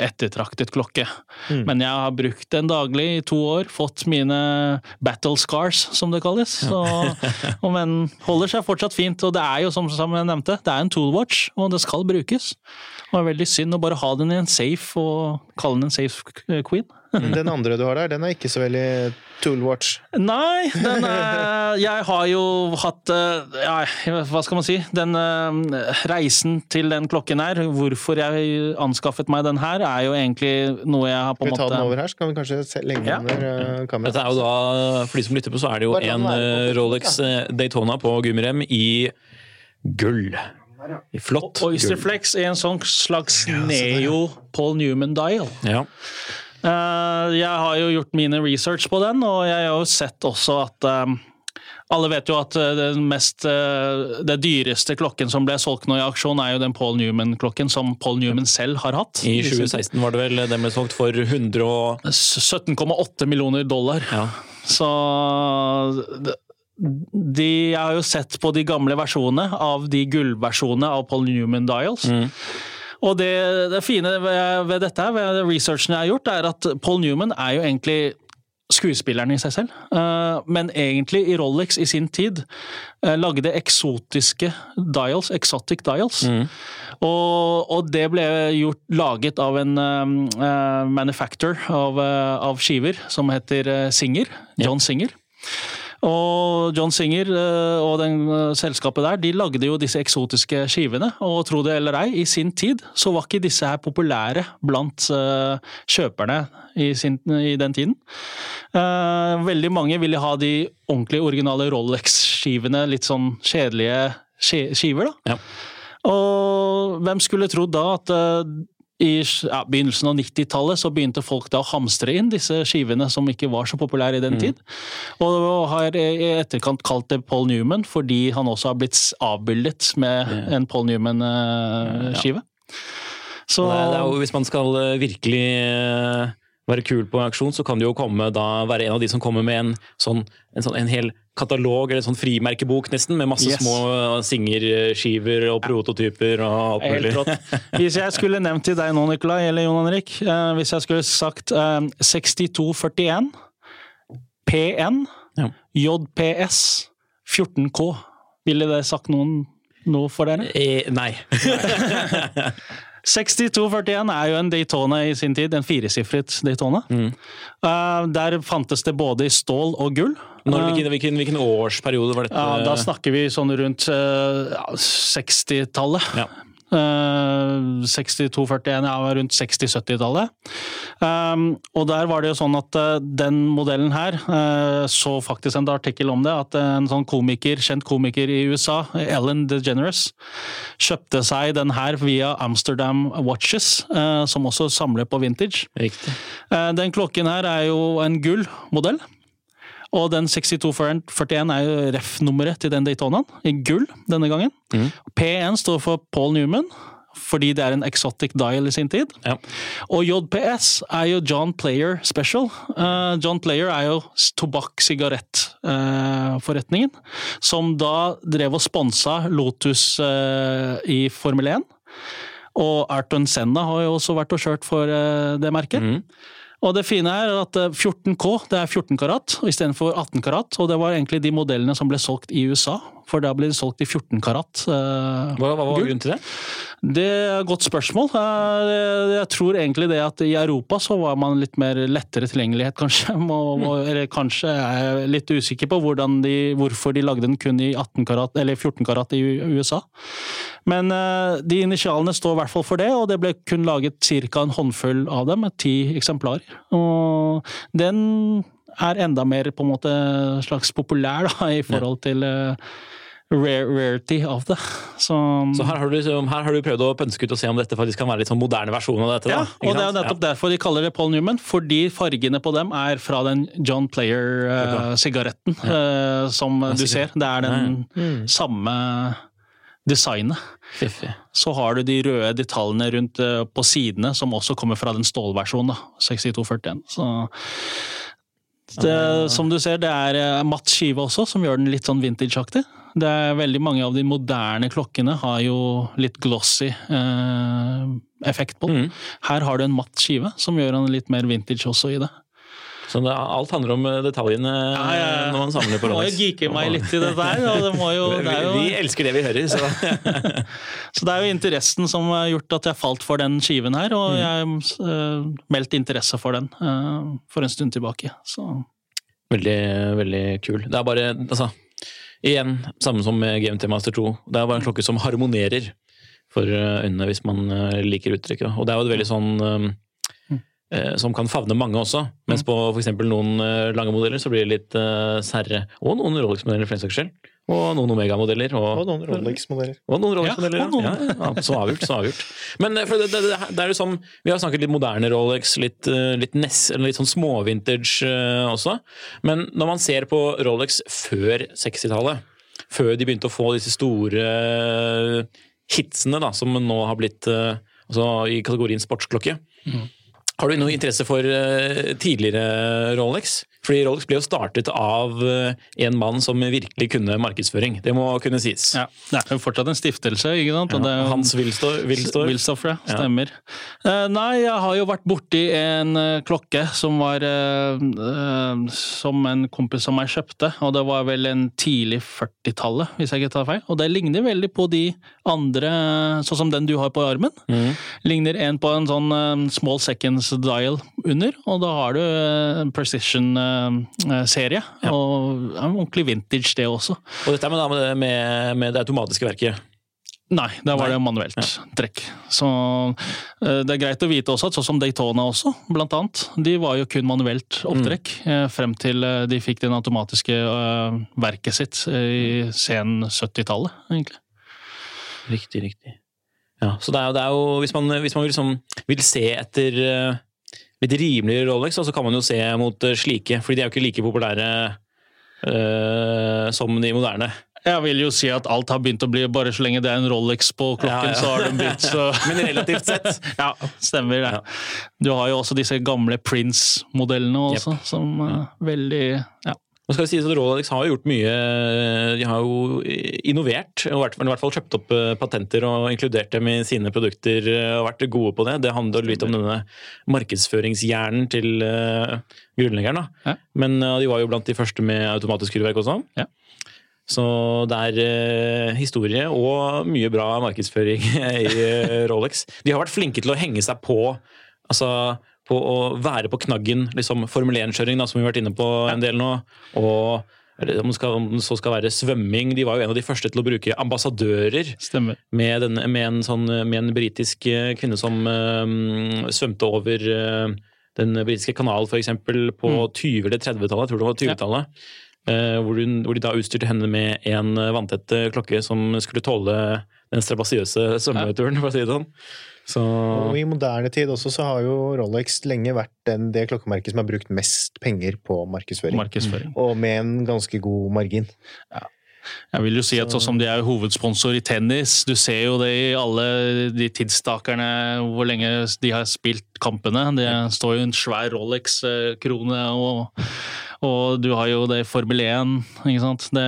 ettertraktet klokke. Mm. Men jeg har brukt den daglig i to år, fått mine battle scars, som det kalles. Så, og men holder seg fortsatt fint. Og det er jo, som jeg nevnte, det er en toolwatch, og det skal brukes. Og det er veldig synd å bare ha den i en safe og kalle den en safe queen. Den andre du har der, den er ikke så veldig toolwatch. Nei, den er, jeg har jo hatt eh, ja, Hva skal man si? Den eh, reisen til den klokken her, hvorfor jeg anskaffet meg den her, er jo egentlig noe jeg har på en Skal en vi ta den over her, så kan vi kanskje se lenge Ja. under uh, Dette er jo da, For de som lytter på, så er det jo Bare en på eh, Rolex eh, Daytona på gummirem i gull. I flott Oyster gull. I en sånn slags neo Paul Newman dial. Ja. Eh, jeg har jo gjort mine research på den, og jeg har jo sett også at eh, alle vet jo at eh, den mest Det dyreste klokken som ble solgt nå i aksjon, er jo den Paul Newman-klokken som Paul Newman selv har hatt. I 2016 var det vel den ble solgt for 100 og 17,8 millioner dollar. ja. Så de, Jeg har jo sett på de gamle versjonene av de gullversjonene av Paul Newman Dials. Og det, det fine ved, ved dette, ved researchen jeg har gjort, er at Paul Newman er jo egentlig skuespilleren i seg selv. Eh, Men egentlig i Rolex i sin tid eh, lagde eksotiske dials, exotic dials. Og, og det ble gjort, laget av en eh, manufacturer av, uh, av skiver som heter Singer. John Singer. Og John Singer eh, og den eh, selskapet der, de lagde jo disse eksotiske skivene. Og tro det eller ei, i sin tid så var ikke disse her populære blant eh, kjøperne i, sin, i den tiden. Veldig mange ville ha de ordentlig originale Rolex-skivene, litt sånn kjedelige skiver, da. Ja. Og hvem skulle trodd da at i ja, begynnelsen av 90-tallet så begynte folk da å hamstre inn disse skivene som ikke var så populære i den tid. Og har i etterkant kalt det Paul Newman fordi han også har blitt avbildet med en Paul Newman-skive. Så Det er, det er jo, hvis man skal eh, virkelig eh, være kul på en auksjon, så kan det jo komme da være en av de som kommer med en sånn en, sånn, en hel katalog, eller en sånn frimerkebok nesten, med masse Yes. små eh, singerskiver og prototyper og alt Helt mulig. rått. Hvis jeg skulle nevnt til deg nå, Nikolai, eller Jon Henrik, eh, hvis jeg skulle sagt eh, 6241, PN, Ja. JPS, 14K, ville det sagt noen noe for dere? Eh, nei. 6241 er jo en Daytona i sin tid, en firesifret Daytona. Eh, der fantes det både i stål og gull. Når, Eh, hvilken, hvilken, hvilken årsperiode var dette? ja, da snakker vi sånn rundt uh, 60-tallet. Ja. Uh, 6241 ja, rundt 60-70-tallet. Um, og der var det jo sånn at uh, den modellen her uh, så faktisk en artikkel om det, at en sånn komiker, kjent komiker i USA, Ellen DeGeneres, kjøpte seg den her via Amsterdam Watches, som også samler på vintage. Riktig. Den klokken her er jo en gull modell. Og den 6241 er jo ref-nummeret til den Daytonaen, i gull denne gangen. Mm. P1 står for Paul Newman, fordi det er en exotic dial i sin tid. Ja. Og JPS er jo John Player Special. Uh, John Player er jo tobakk-sigarettforretningen, uh, som da drev og sponsa Lotus uh, i Formel 1. Og Arton Senna har jo også vært og kjørt for eh, det merket. Mhm. Og det fine er at eh, 14K det er 14 karat istedenfor 18 karat. Og det var egentlig de modellene som ble solgt i USA, for da ble det solgt i 14 karat. Uh, Hva, hva var grunnen til det? Det er et godt spørsmål. Eh, Jeg tror egentlig det at i Europa så var man litt mer lettere tilgjengelighet, kanskje. Må- mm. Eller kanskje er jeg litt usikker på de, hvorfor de lagde den kun i 18 karat, eller 14 karat i USA. Men uh, de initialene står i hvert fall for det, og det ble kun laget ca. en håndfull av dem, ti eksemplarer. Og den er enda mer på en måte slags populær da, i forhold til eh, rare, rarity av det. Så, Så her har, du, liksom- her har du prøvd å pønske ut og se om dette faktisk kan være litt sånn moderne versjon av dette. Da, ja, og det er nettopp ja. derfor de kaller det Paul Newman, fordi fargene på dem er fra den John Player-sigaretten eh, som du ser. Det er den samme designet. Fiffig. Så har du de røde detaljene rundt uh, på sidene, som også kommer fra den stålversjonen. da, 6241. Så det, som du ser, det er eh, matt skive også, som gjør den litt sånn vintage-aktig. Det er Veldig mange av de moderne klokkene har jo litt glossy eh, effekt på den. Mm. Her har du en matt skive, som gjør den litt mer vintage også i det. Så det, alt handler om eh, detaljene Ja, ja, ja. når man samler på Må jo Rolex. geeke meg litt i det der. Og det, må jo, det er Vi, vi elsker det vi hører, så så det er jo interessen som har gjort at jeg falt for den skiven her, og jeg uh, meldte interesse for den uh, for en stund tilbake. Så Veldig, veldig kul. Det er bare, altså Igjen, samme som med GMT Master 2. Det er bare en klokke som harmonerer for eh, øynene, hvis man eh, liker uttrykket. Og det er jo et veldig sånn eh, eh, som kan favne mange også. Mens på f.eks. noen eh, lange modeller så blir det litt uh, særre. Og noen Rolex-modeller for den saks skyld. Og noen Omega-modeller. Og Og, noen Rolex-modeller. og noen Rolex-modeller. Ja, noen... Ja, ja, så avgjort, så avgjort. Men eh, for det, det, det, det er jo sånn, vi har snakket litt moderne Rolex, litt, eh, litt, ness, litt sånn småvintage eh, også. Men når man ser på Rolex før 60-tallet, før de begynte å få disse store eh, hitsene da, som nå har blitt eh, altså i kategorien sportsklokke, har du noe interesse for eh, tidligere Rolex? Fordi Rolex ble jo startet av eh, en mann som virkelig kunne markedsføring. Det må kunne sies. ja, det er jo fortsatt en stiftelse, ikke sant? Ja, jo- Hans Wilstor. Wilstor. Ja. Stemmer. Eh, nei, jeg har jo vært borti en eh, klokke som var Som en kompis av meg kjøpte, og det var vel en tidlig 40-tallet, hvis jeg ikke tar feil. Og det ligner veldig på de andre, sånn som den du har på armen. Mm. Ligner en på en sånn small seconds dial under, og da har du eh, en precision-serie. Og er ordentlig vintage, det også. Og dette er med, med, med, med det automatiske verket. Nei, der var Nei. det manuelt trekk. Så eh, det er greit å vite også at sånn som Daytona også, blant annet, de var jo kun manuelt opptrekk mm. frem til eh, de fikk det automatiske eh, verket sitt eh, i sen 70-tallet, egentlig. Riktig, riktig. Ja, så det er, jo- det er jo, hvis man, hvis man vil, liksom, vil se etter eh, litt rimeligere Rolex, og så kan man jo se mot eh, slike, fordi de er jo ikke like populære uh, som de moderne. Jeg vil jo si at alt har begynt å bli Bare så lenge det er en Rolex på klokken, Ja, ja. så har den begynt så Men relativt sett. Ja, stemmer det. Ja. Du har jo også disse gamle Prince-modellene også, som er veldig Ja. Nå skal det sies at Rolex har gjort mye De har jo innovert, og i hvert fall- i hvert fall kjøpt opp eh, patenter og inkludert dem i sine produkter eh, og vært gode på det. Det handler litt om denne markedsføringshjernen til eh, grunnleggeren. Ja. Men eh, de var jo blant de første med automatisk kurverk også. Ja. Så det er eh, historie og mye bra markedsføring i eh, Rolex. De har vært flinke til å henge seg på altså på å være på knaggen, liksom Formel 1-kjøring, som vi har vært inne på en del nå. Og om det, skal, om det så skal være svømming. De var jo en av de første til å bruke ambassadører med, den, med en, sånn, med en britisk eh, kvinne som uh, svømte over uh, den britiske kanalen, f.eks. på Mm. 20- eller 30-tallet. Tror det var 20-tallet. Eh, hvor, hvor de da utstyrte henne med en vanntett klokke som skulle tåle den strabasiøse svømmeturen, for å si det sånn. Så Og i moderne tid også så har jo Rolex lenge vært den, det klokkemerket som har brukt mest penger på markedsføring. Markedsføring. Og med en ganske god margin. Jeg vil jo si at sånn som de er hovedsponsor i tennis, du ser jo det i alle de tidsstakerne hvor lenge de har spilt kampene. Det står jo en svær Rolex-krone, og, og du har jo det i Formel 1, ikke sant. Det,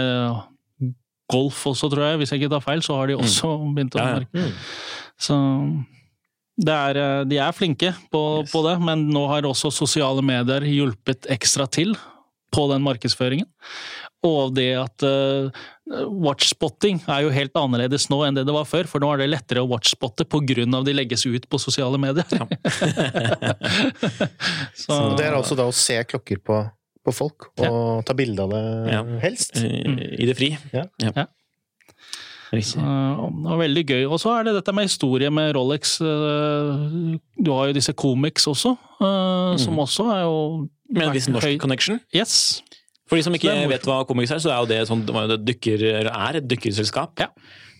golf også, tror jeg, hvis jeg ikke tar feil, så har de også begynt å Ja, ja. merke. Så det er, eh, de er flinke på, Yes. på det, men nå har også sosiale medier hjulpet ekstra til på den markedsføringen. Og det at uh, watchspotting er jo helt annerledes nå enn det det var før, for nå er det lettere å watchspotte pga. de legges ut på sosiale medier. Så, Og det er altså da å se klokker på, på folk, og ta bilde av det Ja. helst. I, I det fri. Ja. Ja. Det var veldig gøy. Og så er det dette med historie med Rolex. eh, Du har jo disse comics også, eh, som også er jo Med en viss norsk connection. Yes. For de som ikke vet hva Comics er, så er jo det sånn, det dykker, er et dykkerselskap. Ja.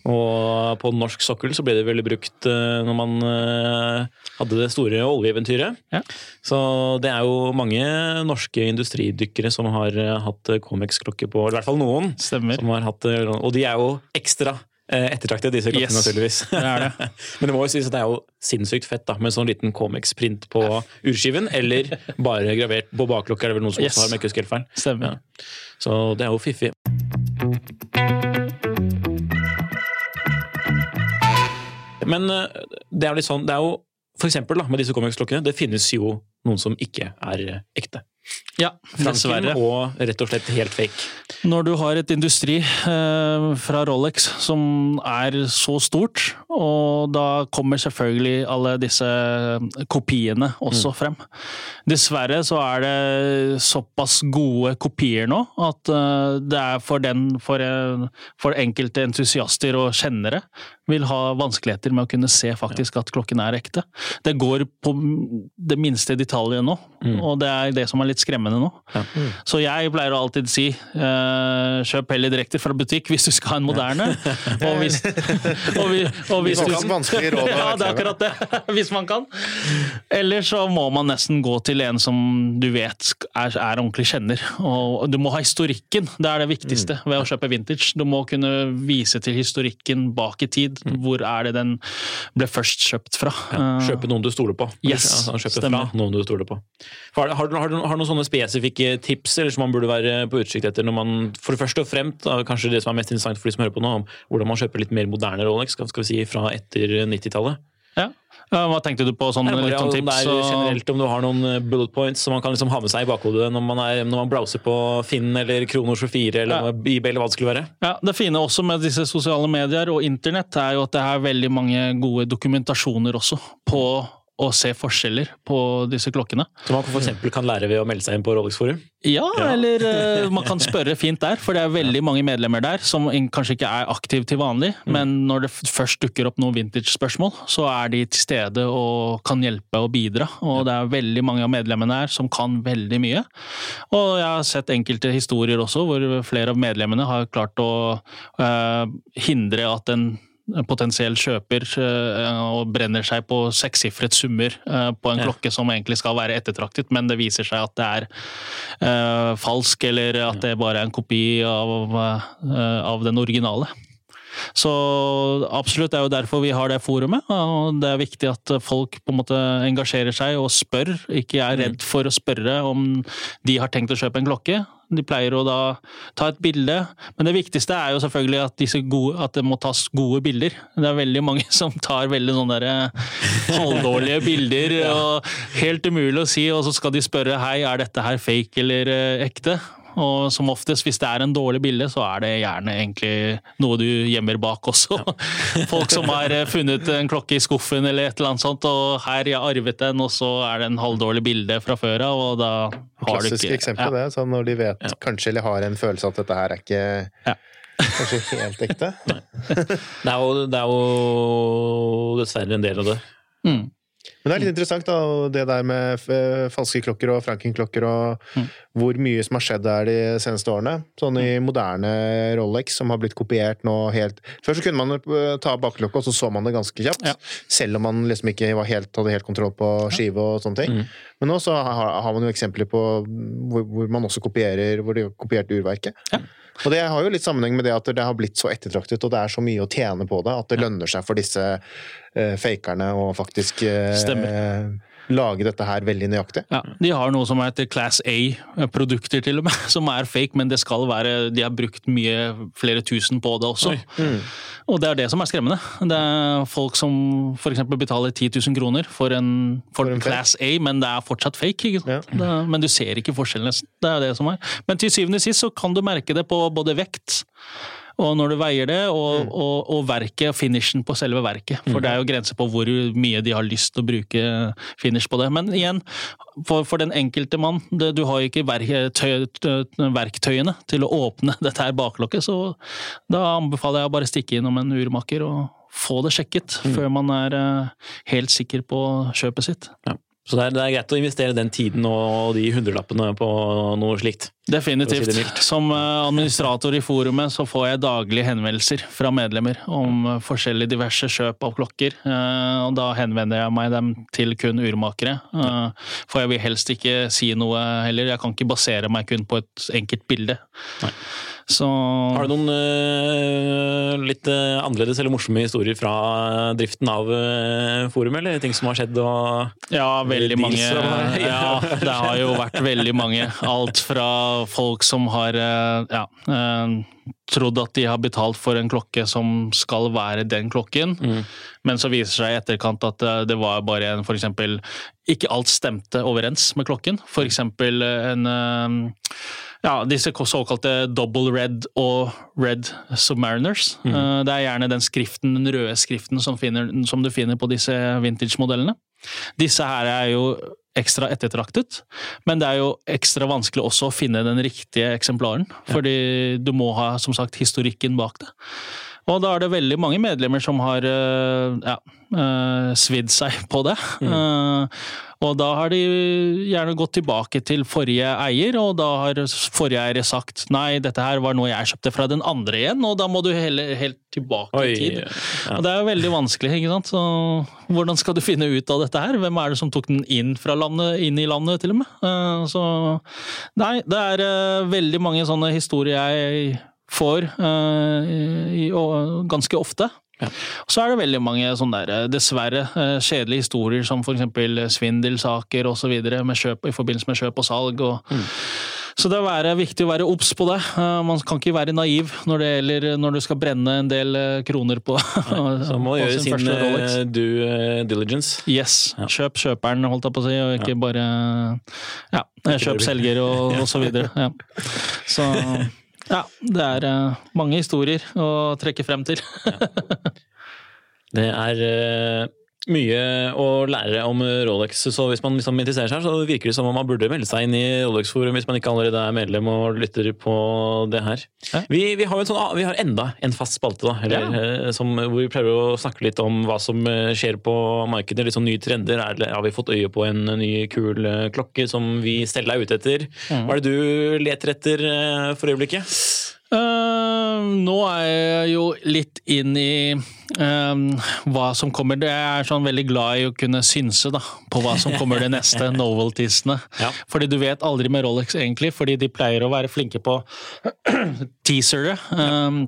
Og på norsk sokkel så ble det veldig brukt eh, når man eh, hadde det store oljeeventyret. Ja. Så det er jo mange norske industridykkere som har eh, hatt Comex-klokke på, eller i hvert fall noen. Stemmer. Som har hatt, og de er jo ekstra ettertraktet, disse klokkene, Yes. naturligvis. Det er det. Men det må jo sies at det er jo sinnssykt fett da, med sånn liten Comex-print på urskiven, eller bare gravert på bakklokka, er det vel noen som Yes. også har, om jeg ikke husker helt feil. Stemmer. Ja. Så det er jo fiffig. Men eh, det er sånn, det er jo for eksempel da, med disse Comex-klokkene, det finnes jo noen som ikke er eh, ekte. Ja, dessverre. og rett og slett helt fake. Når du har et industri eh, fra Rolex som er så stort, og da kommer selvfølgelig alle disse kopiene også frem. Dessverre så er det såpass gode kopier nå at eh, det er for den, for, eh, for enkelte entusiaster og kjennere, vil ha vanskeligheter med å kunne se faktisk at klokken er ekte. Det går på det minste detaljet nå, og det er det som er litt skremmende nå. Ja. Så jeg pleier å alltid si eh, kjøp heller direkte fra butikk hvis du skal ha en moderne. og hvis, og, vi, og hvis du, Vanskelig- råd Ja, det er akkurat det. Hvis man kan. Eller så må man nesten gå til en som du vet er, er ordentlig kjenner. Og du må ha historikken. Det er det viktigste ved å kjøpe vintage. Du må kunne vise til historikken bak i tid. Hvor er det den ble først kjøpt fra? Ja, Kjøpe noen du stoler på. Yes, altså, kjøpe stemmer. fra noen du stoler på. Har, har, du- har, du- noen sånne spesifikke tips eller som man burde være på utkikk etter når man for det første og fremt, kanskje det som er mest interessant for de som hører på nå, om hvordan man kjøper litt mer moderne Rolex, skal vi si fra etter 90-tallet? Ja. Hva tenkte du på sånn bare sånn om tips? er og- generelt om du har noen eh, bullet points som man kan liksom ha med seg i bakhodet når man, er, når man browser på Finn eller Krono 24 eller Ja. eBay eller hva det skulle være. Ja, Det fine også med disse sosiale medier og internett er jo at det er veldig mange gode dokumentasjoner også på å se forskjeller på disse klokkene. Som man eksempel kan lære ved å melde seg inn på Rolex Forum. Ja, eller eh, man kan spørre fint der, for det er veldig mange medlemmer der som kanskje ikke er aktive til vanlig, men når det først dukker opp noen vintage-spørsmål, så er de til stede og kan hjelpe og bidra. Og det er veldig mange av medlemmene her som kan veldig mye. Og jeg har sett enkelte historier også hvor flere av medlemmene har klart å uh, hindre at en potensiell kjøper eh, og brenner seg på sekssifret summer eh, på en Ja. klokke som egentlig skal være ettertraktet, men det viser seg at det er uh, falsk, eller at det bare er en kopi av, uh, av den originale. Så absolutt, det er jo derfor vi har det forumet. og Det er viktig at folk på en måte engasjerer seg og spør, ikke er redd for å spørre om de har tenkt å kjøpe en klokke. De pleier å da ta et bilde, men det viktigste er jo selvfølgelig at, disse gode, at det må tas gode bilder. Det er veldig mange som tar veldig sånne der halvdårlige bilder, og helt umulig å si, og så skal de spørre hei, er dette her fake eller eh, ekte? Og som oftest, hvis det er en dårlig bilde, så er det gjerne egentlig noe du gjemmer bak også. Folk som har eh, funnet en klokke i skuffen eller et eller annet sånt, og her jeg arvet den, og så er det en halvdårlig bilde fra før av, og da har du Klassisk ikke eksempel, det. Sånn når de vet kanskje eller har en følelse at dette her er ikke Ja. kanskje helt ekte. Det er jo, det er jo dessverre en del av det. Mm. Men det er litt interessant, da, det der med eh, falske klokker og Franken-klokker, og Mm. hvor mye som har skjedd der de seneste årene. Sånn i moderne Rolex, som har blitt kopiert nå helt Før så kunne man eh, ta bakklokka, og så så man det ganske kjapt. Ja. Selv om man liksom ikke var helt, hadde helt kontroll på skive og sånne ting. Mm. Men nå så har, har man jo eksempler på hvor, hvor man også kopierer Hvor de har kopiert urverket. Ja. Og det har jo litt sammenheng med det at det har blitt så ettertraktet, og det er så mye å tjene på det, at det lønner seg for disse uh, fakerne å faktisk eh, lage dette her veldig nøyaktig. Ja, De har noe som heter Class A-produkter, til og med, som er fake, men det skal være De har brukt mye, flere tusen på det også. Mm. Og det er det som er skremmende. Det er folk som f.eks. betaler 10 000 kroner for en, for For en fake. Class A, men det er fortsatt fake. Ikke sant? Ja. Det, er- men du ser ikke forskjellen, nesten. Det er det som er. Men til syvende og sist så kan du merke det på både vekt og når du veier det, og, Mm. og, og verket, finishen på selve verket. For det er jo grenser på hvor mye de har lyst til å bruke finish på det. Men igjen, for, for den enkelte mann, det, du har jo ikke verktøy, verktøyene til å åpne dette her baklokket, så da anbefaler jeg å bare stikke innom en urmaker og få det sjekket før man er eh, helt sikker på kjøpet sitt. Så det er, det er greit å investere den tiden og de hundrelappene på noe slikt. Definitivt. si. Som eh, administrator i forumet så får jeg daglige henvendelser fra medlemmer om eh, forskjellige diverse kjøp av klokker. eh, Og da henvender jeg meg dem til kun urmakere. For jeg vil helst ikke si noe heller. Jeg kan ikke basere meg kun på et enkelt bilde. Nei. Så Har du noen uh, litt uh, annerledes eller morsomme historier fra driften av uh, forumet, eller ting som har skjedd? Og Ja, veldig mange. og- Ja, det har jo vært veldig mange. Alt fra folk som har eh, ja, eh, trodd at de har betalt for en klokke som skal være den klokken, men så viser det seg i etterkant at eh, det var bare en eksempel Ikke alt stemte overens med klokken. Eksempel eh, en eh, ja, disse såkalte double red og red submariners. Mm. Det er gjerne den skriften, den røde skriften som, finner, som du finner på disse vintage-modellene. Disse her er jo ekstra ettertraktet, men det er jo ekstra vanskelig også å finne den riktige eksemplaren. Fordi du må ha som sagt historikken bak det. Og da er det veldig mange medlemmer som har eh, ja, eh, svidd seg på det. Eh, og da har de gjerne gått tilbake til forrige eier, og da har forrige eier sagt nei, dette her var noe jeg kjøpte fra den andre igjen, og da må du heller helt tilbake i tid. ja. Og det er jo veldig vanskelig, ikke sant. Så hvordan skal du finne ut av dette her? Hvem er det som tok den inn fra landet, inn i landet, til og med? Eh, Så nei, det er eh, veldig mange sånne historier jeg får eh, ganske ofte. Og Så er det veldig mange sånne der, eh, dessverre eh, kjedelige historier, som f.eks. svindelsaker osv. i forbindelse med kjøp og salg. Og, Så det er viktig å være obs på det. Eh, Man kan ikke være naiv når det gjelder når du skal brenne en del eh, kroner på, så må gjøre sin Rolex. due diligence. Yes. Kjøp kjøperen, holdt jeg på å si, og ikke bare ja, kjøp selger og, og så videre. Ja. Så ja, det er uh, mange historier å trekke frem til. Det er øh, mye å lære om Rolex, så hvis man liksom interesserer seg, så virker det som om man burde melde seg inn i Rolex-forum hvis man ikke allerede er medlem og lytter på det her. Ja. Vi, vi har sånn, vi har enda en fast spalte, da, eller, ja. som, hvor vi prøver å snakke litt om hva som øh, skjer på markedet, litt sånn nye trender. Er, har vi fått øye på en ny, kul øh, klokke som vi selv er ute etter? Hva er det du leter etter for øyeblikket? Eh, nå er jeg jo litt inn i eh, hva som kommer. Jeg er sånn veldig glad i å kunne synse da, på hva som kommer det neste, noveltiesene. Ja. Fordi du vet aldri med Rolex egentlig, fordi de pleier å være flinke på teasere. Eh,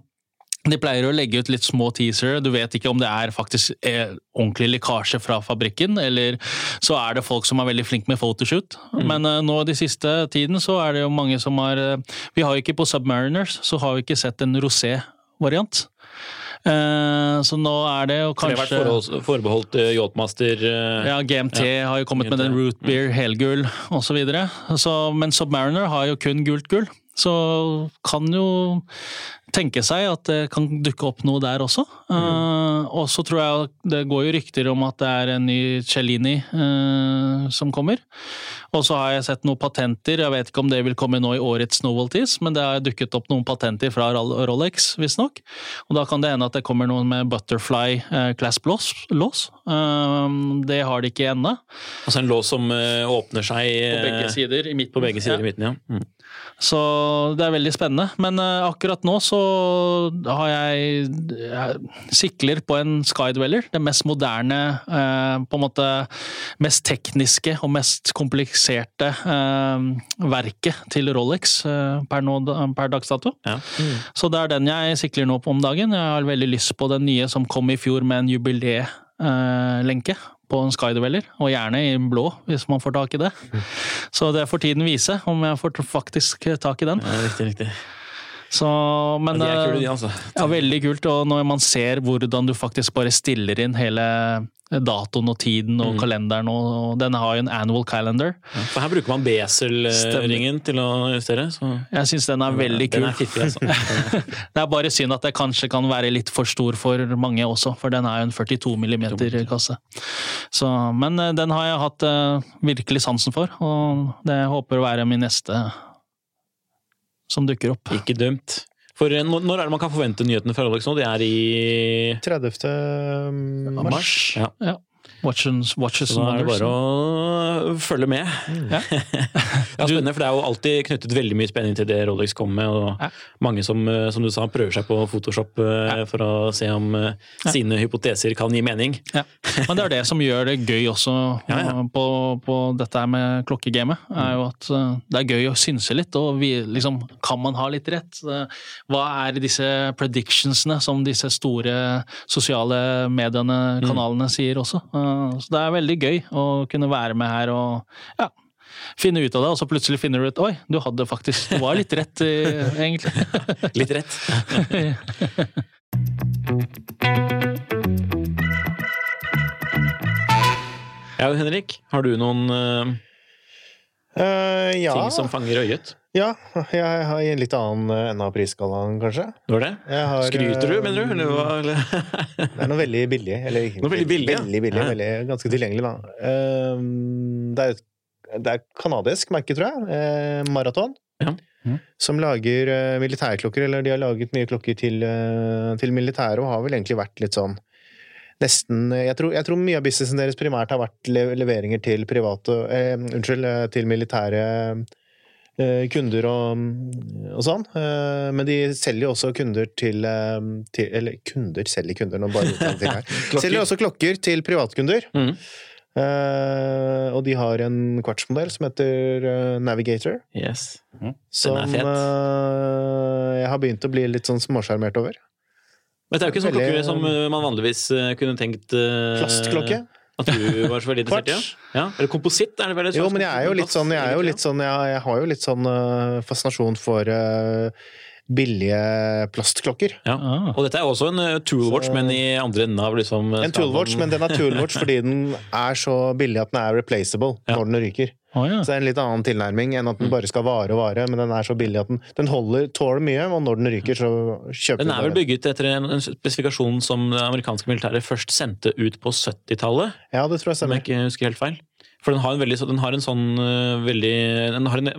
de pleier å legge ut litt små teasere. Du vet ikke om det er faktisk er ordentlig lekkasje fra fabrikken, eller så er det folk som er veldig flinke med photoshoot. Men uh, nå de siste tiden så er det jo mange som har uh, Vi har jo ikke på Submariners, så har vi ikke sett en rosé-variant. Eh, så nå er det jo kanskje det har vært forbeholdt uh, Yachtmaster. ja, GMT har jo kommet med GMT, den root beer, helgull osv. Men Submariner har jo kun gult gull. Så kan jo tenke seg at det kan dukke opp noe der også. Eh, og så tror jeg det går jo rykter om at det er en ny Cellini uh, som kommer. Og så har jeg sett noen patenter, jeg vet ikke om det vil komme nå i årets Novelties, men det har dukket opp noen patenter fra Ro- Rolex, visstnok. Og da kan det hende at det kommer noen med Butterfly uh, Class Loss. Loss. Eh, det har de ikke ennå. Altså en lås som eh, åpner seg På begge eh, sider i midten. På begge sider Ja. i midten, ja. Mm. Så det er veldig spennende. Men eh, akkurat nå så har jeg, jeg sikler på en Skydweller. Det mest moderne, eh, på en måte mest tekniske og mest kompliserte eh, verket til Rolex per, nå, per dags dato. Ja. Så det er den jeg sikler nå på om dagen. Jeg har veldig lyst på den nye som kom i fjor med en jubileelenke på en Skydweller, og gjerne i blå, hvis man får tak i det. Så det får tiden vise, om jeg får faktisk tak i den. Ja, riktig, riktig. Så, men, ja, de er kule, de, eh, altså. ja, veldig kult. Og når man ser hvordan du faktisk bare stiller inn hele datoen og tiden og Mm. kalenderen, og, den har jo en annual calendar. For her bruker man Besel-ringen til å justere. Så. Jeg syns den er veldig kul. Den er fiffig, altså. Det er bare synd at det kanskje kan være litt for stor for mange også, for den er jo en 42 mm-kasse. Men eh, den har jeg hatt eh, virkelig sansen for, og det håper å være min neste som dukker opp. Ikke dumt. For eh, når, når er det man kan forvente nyhetene fra Rolex nå? Det er i 30. mars. Mars. Ja. Ja. Watches, watches Så da er det bare å følge med. Ja. Ja, spennende, for Det er jo alltid knyttet veldig mye spenning til det Rolex kommer med. og Ja. Mange som, eh, som du sa, prøver seg på Photoshop ja. for å se om eh, sine hypoteser kan gi mening. Ja. Men det er det som gjør det gøy også På, på dette her med klokkegamet. er jo at Det er gøy å synse litt, og vi, liksom, kan man ha litt rett? Hva er disse predictionsene som disse store sosiale mediene, kanalene, sier også? Så det er veldig gøy å kunne være med her og ja, finne ut av det, og så plutselig finner du ut Oi, du hadde faktisk Du var litt rett, uh, egentlig. Litt rett. Ja, Henrik, har du noen eh, Eh, ja. ting som fanger øyet? ja, jeg har i en litt annen enn ende av prisskalaen, kanskje. Det var det? Har, Skryter du, eh, mener du? Eller hva? Eller? Det er noe veldig billig. Eller Noe veldig billig, ja. Veldig billig, Ja. veldig, ganske tilgjengelig, da. Uh, det er et det er kanadisk merke, tror jeg. Eh, Maraton. Ja. Mm. Som lager eh, militærklokker, eller de har laget mye klokker til, eh, til militæret, og har vel egentlig vært litt sånn Nesten Jeg tror, jeg tror mye av businessen deres primært har vært leveringer til private eh, Unnskyld, eh, til militære eh, kunder og, og sånn. Eh, men de selger jo også kunder til, eh, til Eller kunder selger kunder, nå bare uttaler jeg her. Selger også klokker til privatkunder. Mm. Uh, og de har en kvartsmodell som heter uh, Navigator. Yes. Som fet. eh, jeg har begynt å bli litt sånn småsjarmert over. Men det er jo ikke sånn Veldig- klokke som eh, man vanligvis eh, kunne tenkt uh, Plastklokke. At du var så veldig interessert i? Ja. ja. Eller kompositt? er det vel Jo, men jeg er jo litt sånn Jeg, er jo litt sånn, jeg, jeg har jo litt sånn uh, fascinasjon for uh, billige plastklokker. Ja. Ah. Og dette er også en toolwatch, Så- men i andre enden av liksom En toolwatch, men den er toolwatch fordi den er så billig at den er replaceable Ja. når den ryker. Å, ja. Så det er en litt annen tilnærming enn at den bare skal vare og vare, men den er så billig at den, den holder, tåler mye, og når den ryker, så kjøper Den Den er vel bygget etter en, en spesifikasjon som det amerikanske militæret først sendte ut på 70-tallet, Ja, det tror jeg om jeg stemmer. ikke husker helt feil. For den har en, veldig, så- den har en sånn øh, veldig den har en,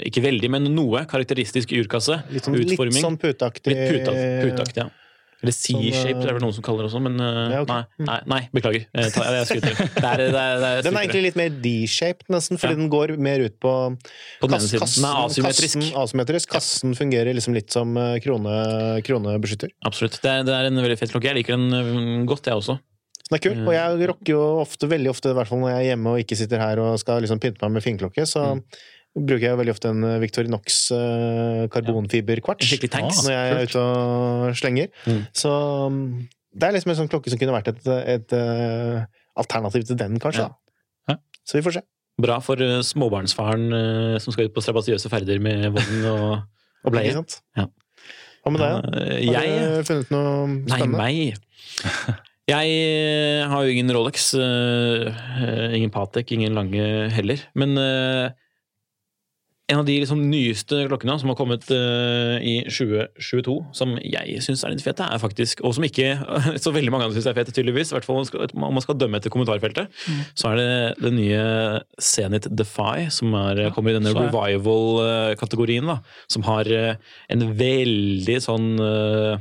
Ikke veldig, men noe karakteristisk urkasse. Litt sånn, litt sånn puteaktig Litt puteaktig, ja. Eller C-shaped, er det vel noen som kaller det også, men øh, Ja, okay. nei, nei, nei, beklager. Jeg, tar, jeg skryter. Det er, det er, det er, Den er egentlig litt mer D-shaped, nesten, fordi Ja. den går mer ut på På kass- kassen, Den er asymmetrisk. Kassen, asymmetrisk. Kassen fungerer liksom litt som eh, krone, kronebeskytter. Absolutt. Det er, en veldig fet klokke. Jeg liker den godt, jeg også. Så den er kul. Og jeg rocker jo ofte, veldig ofte, i hvert fall når jeg er hjemme og ikke sitter her og skal liksom pynte meg med finklokke, så Mm. Bruker jeg veldig ofte en eh, Victorinox eh, karbonfiberkvarts ja. tanks. når jeg er ute og slenger. Mm. Så mm, det er liksom en sånn klokke som kunne vært et, et et alternativ til den, kanskje. Ja. Så vi får se. Bra for småbarnsfaren som skal ut på strabasiøse ferder med vogn og, og bleie. Ja. Hva med deg? Eh, Har Jeg du funnet noe spennende? Nei, meg. Jeg eh, har jo ingen Rolex, eh, eh, ingen Patek, ingen Lange heller. Men eh, en av de liksom nyeste klokkene som har kommet uh, i 2022, som jeg syns er litt fete, er faktisk, og som ikke så veldig mange andre syns er fete, tydeligvis, i hvert fall om man skal dømme etter kommentarfeltet, Mm. så er det den nye Zenit Defy, som er, kommer i denne revival-kategorien, som har eh, en veldig sånn uh,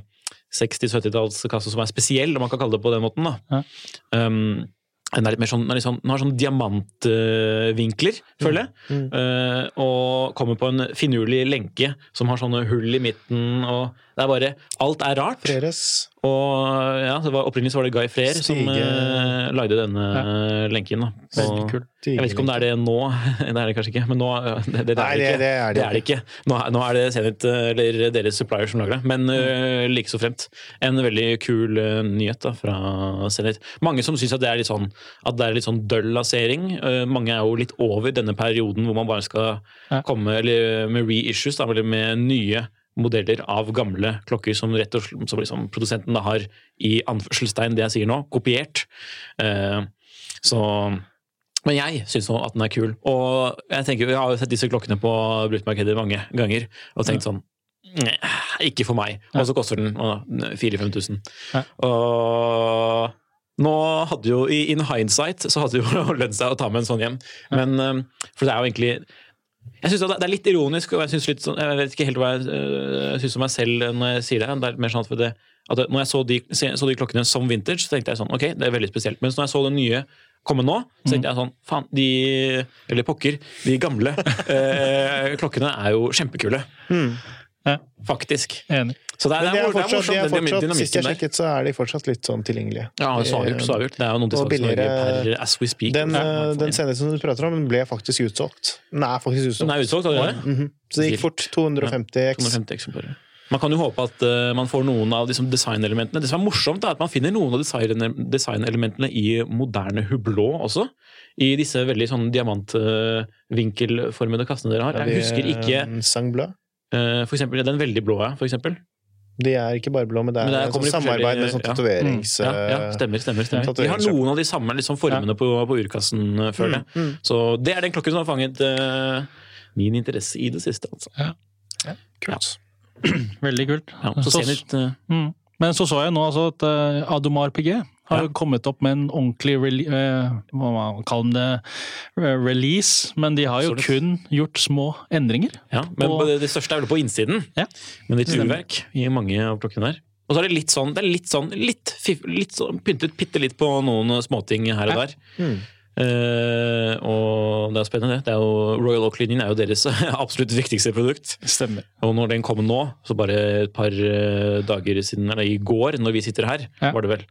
60-70-tallskasse som er spesiell, om man kan kalle det på den måten. da. Ja. Um, den, er litt mer sånn, den, er litt sånn, den har sånn diamantvinkler, føler jeg. Mm. Eh, og kommer på en finurlig lenke som har sånne hull i midten. og det er bare, Alt er rart. Freres. Og ja, det var, Opprinnelig så var det Guy Freyr som eh, lagde denne lenken. da. Og- Jeg vet ikke om det er det nå, det er det kanskje ikke. Men nå, det, det, det, Nei, er, det, det- ikke. det er det det er det ikke. Nå, er- nå er det Zenit, eh, eller deres supplier som lager det. Men uh, like så fremt. En veldig kul uh, nyhet da, fra Zenit. Mange som syns at det er litt sånn at det er litt sånn døll lansering. Uh, mange er jo litt over denne perioden hvor man bare skal Ja. komme eller med reissues, da, eller med nye modeller av gamle klokker som rett og slett som liksom produsenten da har i anførselstegn, det jeg sier nå, kopiert. Eh, så men jeg syns nå at den er kul. Og jeg tenker, jeg har jo sett disse klokkene på bruktmarkedet mange ganger og tenkt sånn "Nei, Ikke for meg. Og så koster den 4000-5000. Ja. Og nå hadde jo, i in hindsight, så hadde det jo lønt seg å ta med en sånn hjem. Men eh, For det er jo egentlig jeg synes Det er litt ironisk, og jeg, synes litt sånn, jeg vet ikke helt hva jeg øh, syns om meg selv når jeg sier det. Det er mer sånn at, det, at når jeg så de, så de klokkene som vintage, så tenkte jeg sånn Ok, det er veldig spesielt. Mens når jeg så det nye komme nå, så tenkte jeg sånn Faen, de Eller pokker, de gamle eh, klokkene er jo kjempekule. Ja, Faktisk. enig. Så det er, det er det er fortsatt, de er fortsatt sist jeg sjekket, så er de fortsatt litt sånn tilgjengelige. Ja, så avgjort. så avgjort. Det er jo noen til billigere- per as we speak. Den, Ja, eh, den scenen som du prater om, den ble faktisk utsolgt. Den er faktisk utsolgt. Den er utsolgt ja. Mm -hmm. Så det gikk fort. 250 X. 250 eksemplarer. Man kan jo håpe at uh, man får noen av liksom, designelementene. Det som er morsomt, er at man finner noen av design- designelementene i moderne hublå også. I disse veldig sånn diamantvinkelformede kassene dere har. Jeg husker ikke eh, Sangblad. Eh, for eksempel, Den veldig blå, ja. For eksempel. De er ikke bare blå, men det er, Men det er- i samarbeid med sånn tatoverings... Ja, ja, stemmer, stemmer. stemmer. De har noen av de samme liksom, formene på, på urkassen, eh, føler jeg. Mm, Så det er den klokken som har fanget uh, min interesse i det siste. Altså. Kult. Veldig kult. Ja, så Så- litt, uh, Mm. Men så så jeg nå altså at uh, Adomar PG har jo kommet opp med en ordentlig rele eh, hva man kaller det, release, men de har jo Absolutt. kun gjort små endringer. Ja, men Og- det, det største er vel på innsiden. Ja. Men litt Stemmer. urverk i mange av klokkene der. Og så er det litt sånn, det er litt sånn, litt, litt sånn pyntet bitte litt på noen småting her og Ja. der. Mm. Eh, og det er spennende. Det er jo, Royal Oak-linjen er jo deres absolutt viktigste produkt. Stemmer. Og når den kom nå, så bare et par eh, dager siden, eller i går, når vi sitter her, Ja. var det vel,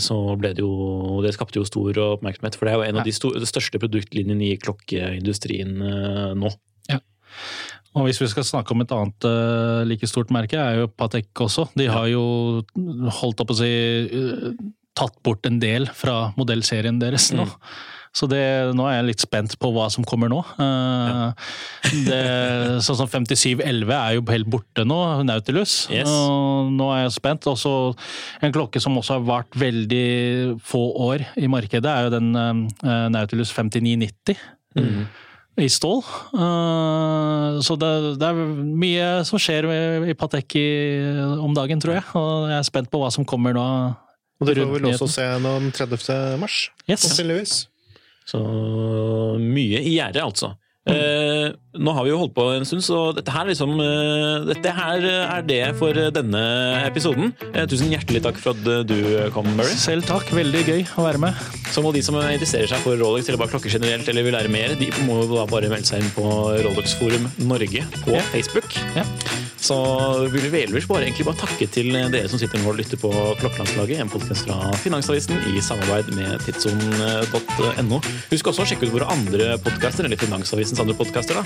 så ble det jo Det skapte jo stor oppmerksomhet. For det er jo en Ja. av de største produktlinjene i klokkeindustrien nå. nå. Og hvis vi skal snakke om et annet eh, like stort merke, er jo Patek også. De har jo holdt opp å si eh, tatt bort en del fra modellserien deres nå. Mm. Så det, nå er jeg litt spent på hva som kommer nå. Eh, det, sånn som 5711 er jo helt borte nå, Nautilus. Yes. Og nå er jeg spent. Også en klokke som også har vart veldig få år i markedet, er jo den uh, Nautilus 5990 Mm. i stål. Eh, så det, det er mye som skjer i, i Patek om dagen, tror jeg. Og jeg er spent på hva som kommer nå. Og det får vi vel også se den 30. mars, Yes. Så mye i gjerdet, altså. Eh, nå har vi jo holdt på en stund, så dette her, liksom, eh, dette her er det for denne episoden. Eh, tusen hjertelig takk for at du kom, Murray. Selv takk, veldig gøy å være med. Så må de som interesserer seg for Rolex eller bare klokker generelt eller vil lære mer, de må da bare melde seg inn på Rolex Forum Norge på Ja. Facebook. Ja. Så vil vi ellers bare, egentlig bare takke til dere som sitter nå og lytter på Klokkelandslaget, en podkast fra Finansavisen i samarbeid med tidssonen.no. Husk også å sjekke ut våre andre podkaster, eller Finansavisens andre podkaster.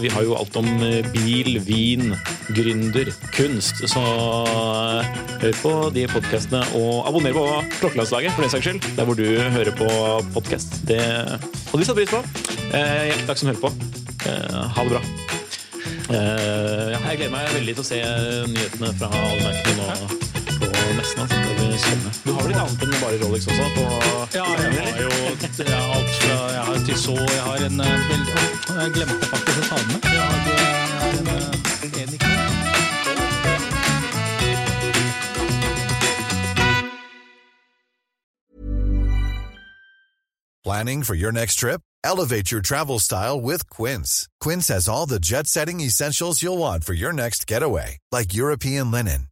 Vi har jo alt om eh, bil, vin, gründer, kunst. Så eh, hør på de podkastene, og abonner på Klokkelandslaget for den saks skyld, der hvor du hører på podkast. Det hadde vi satt pris på. Eh, Hjertelig takk som hører på. Eh, Ha det bra. Eh, jeg gleder meg veldig til å se nyhetene fra alle merkene nå på messen. altså. litt annet enn bare Rolex også? På, ja, jeg har jo er alt fra Jeg har Tissot, jeg har en eh, Jeg glemte faktisk å ta den med. Jeg har er en, eh, en, eh, en, Planning for your next trip? Elevate your travel style with Quince. Quince has all the jet setting essentials you'll want for your next getaway, like European linen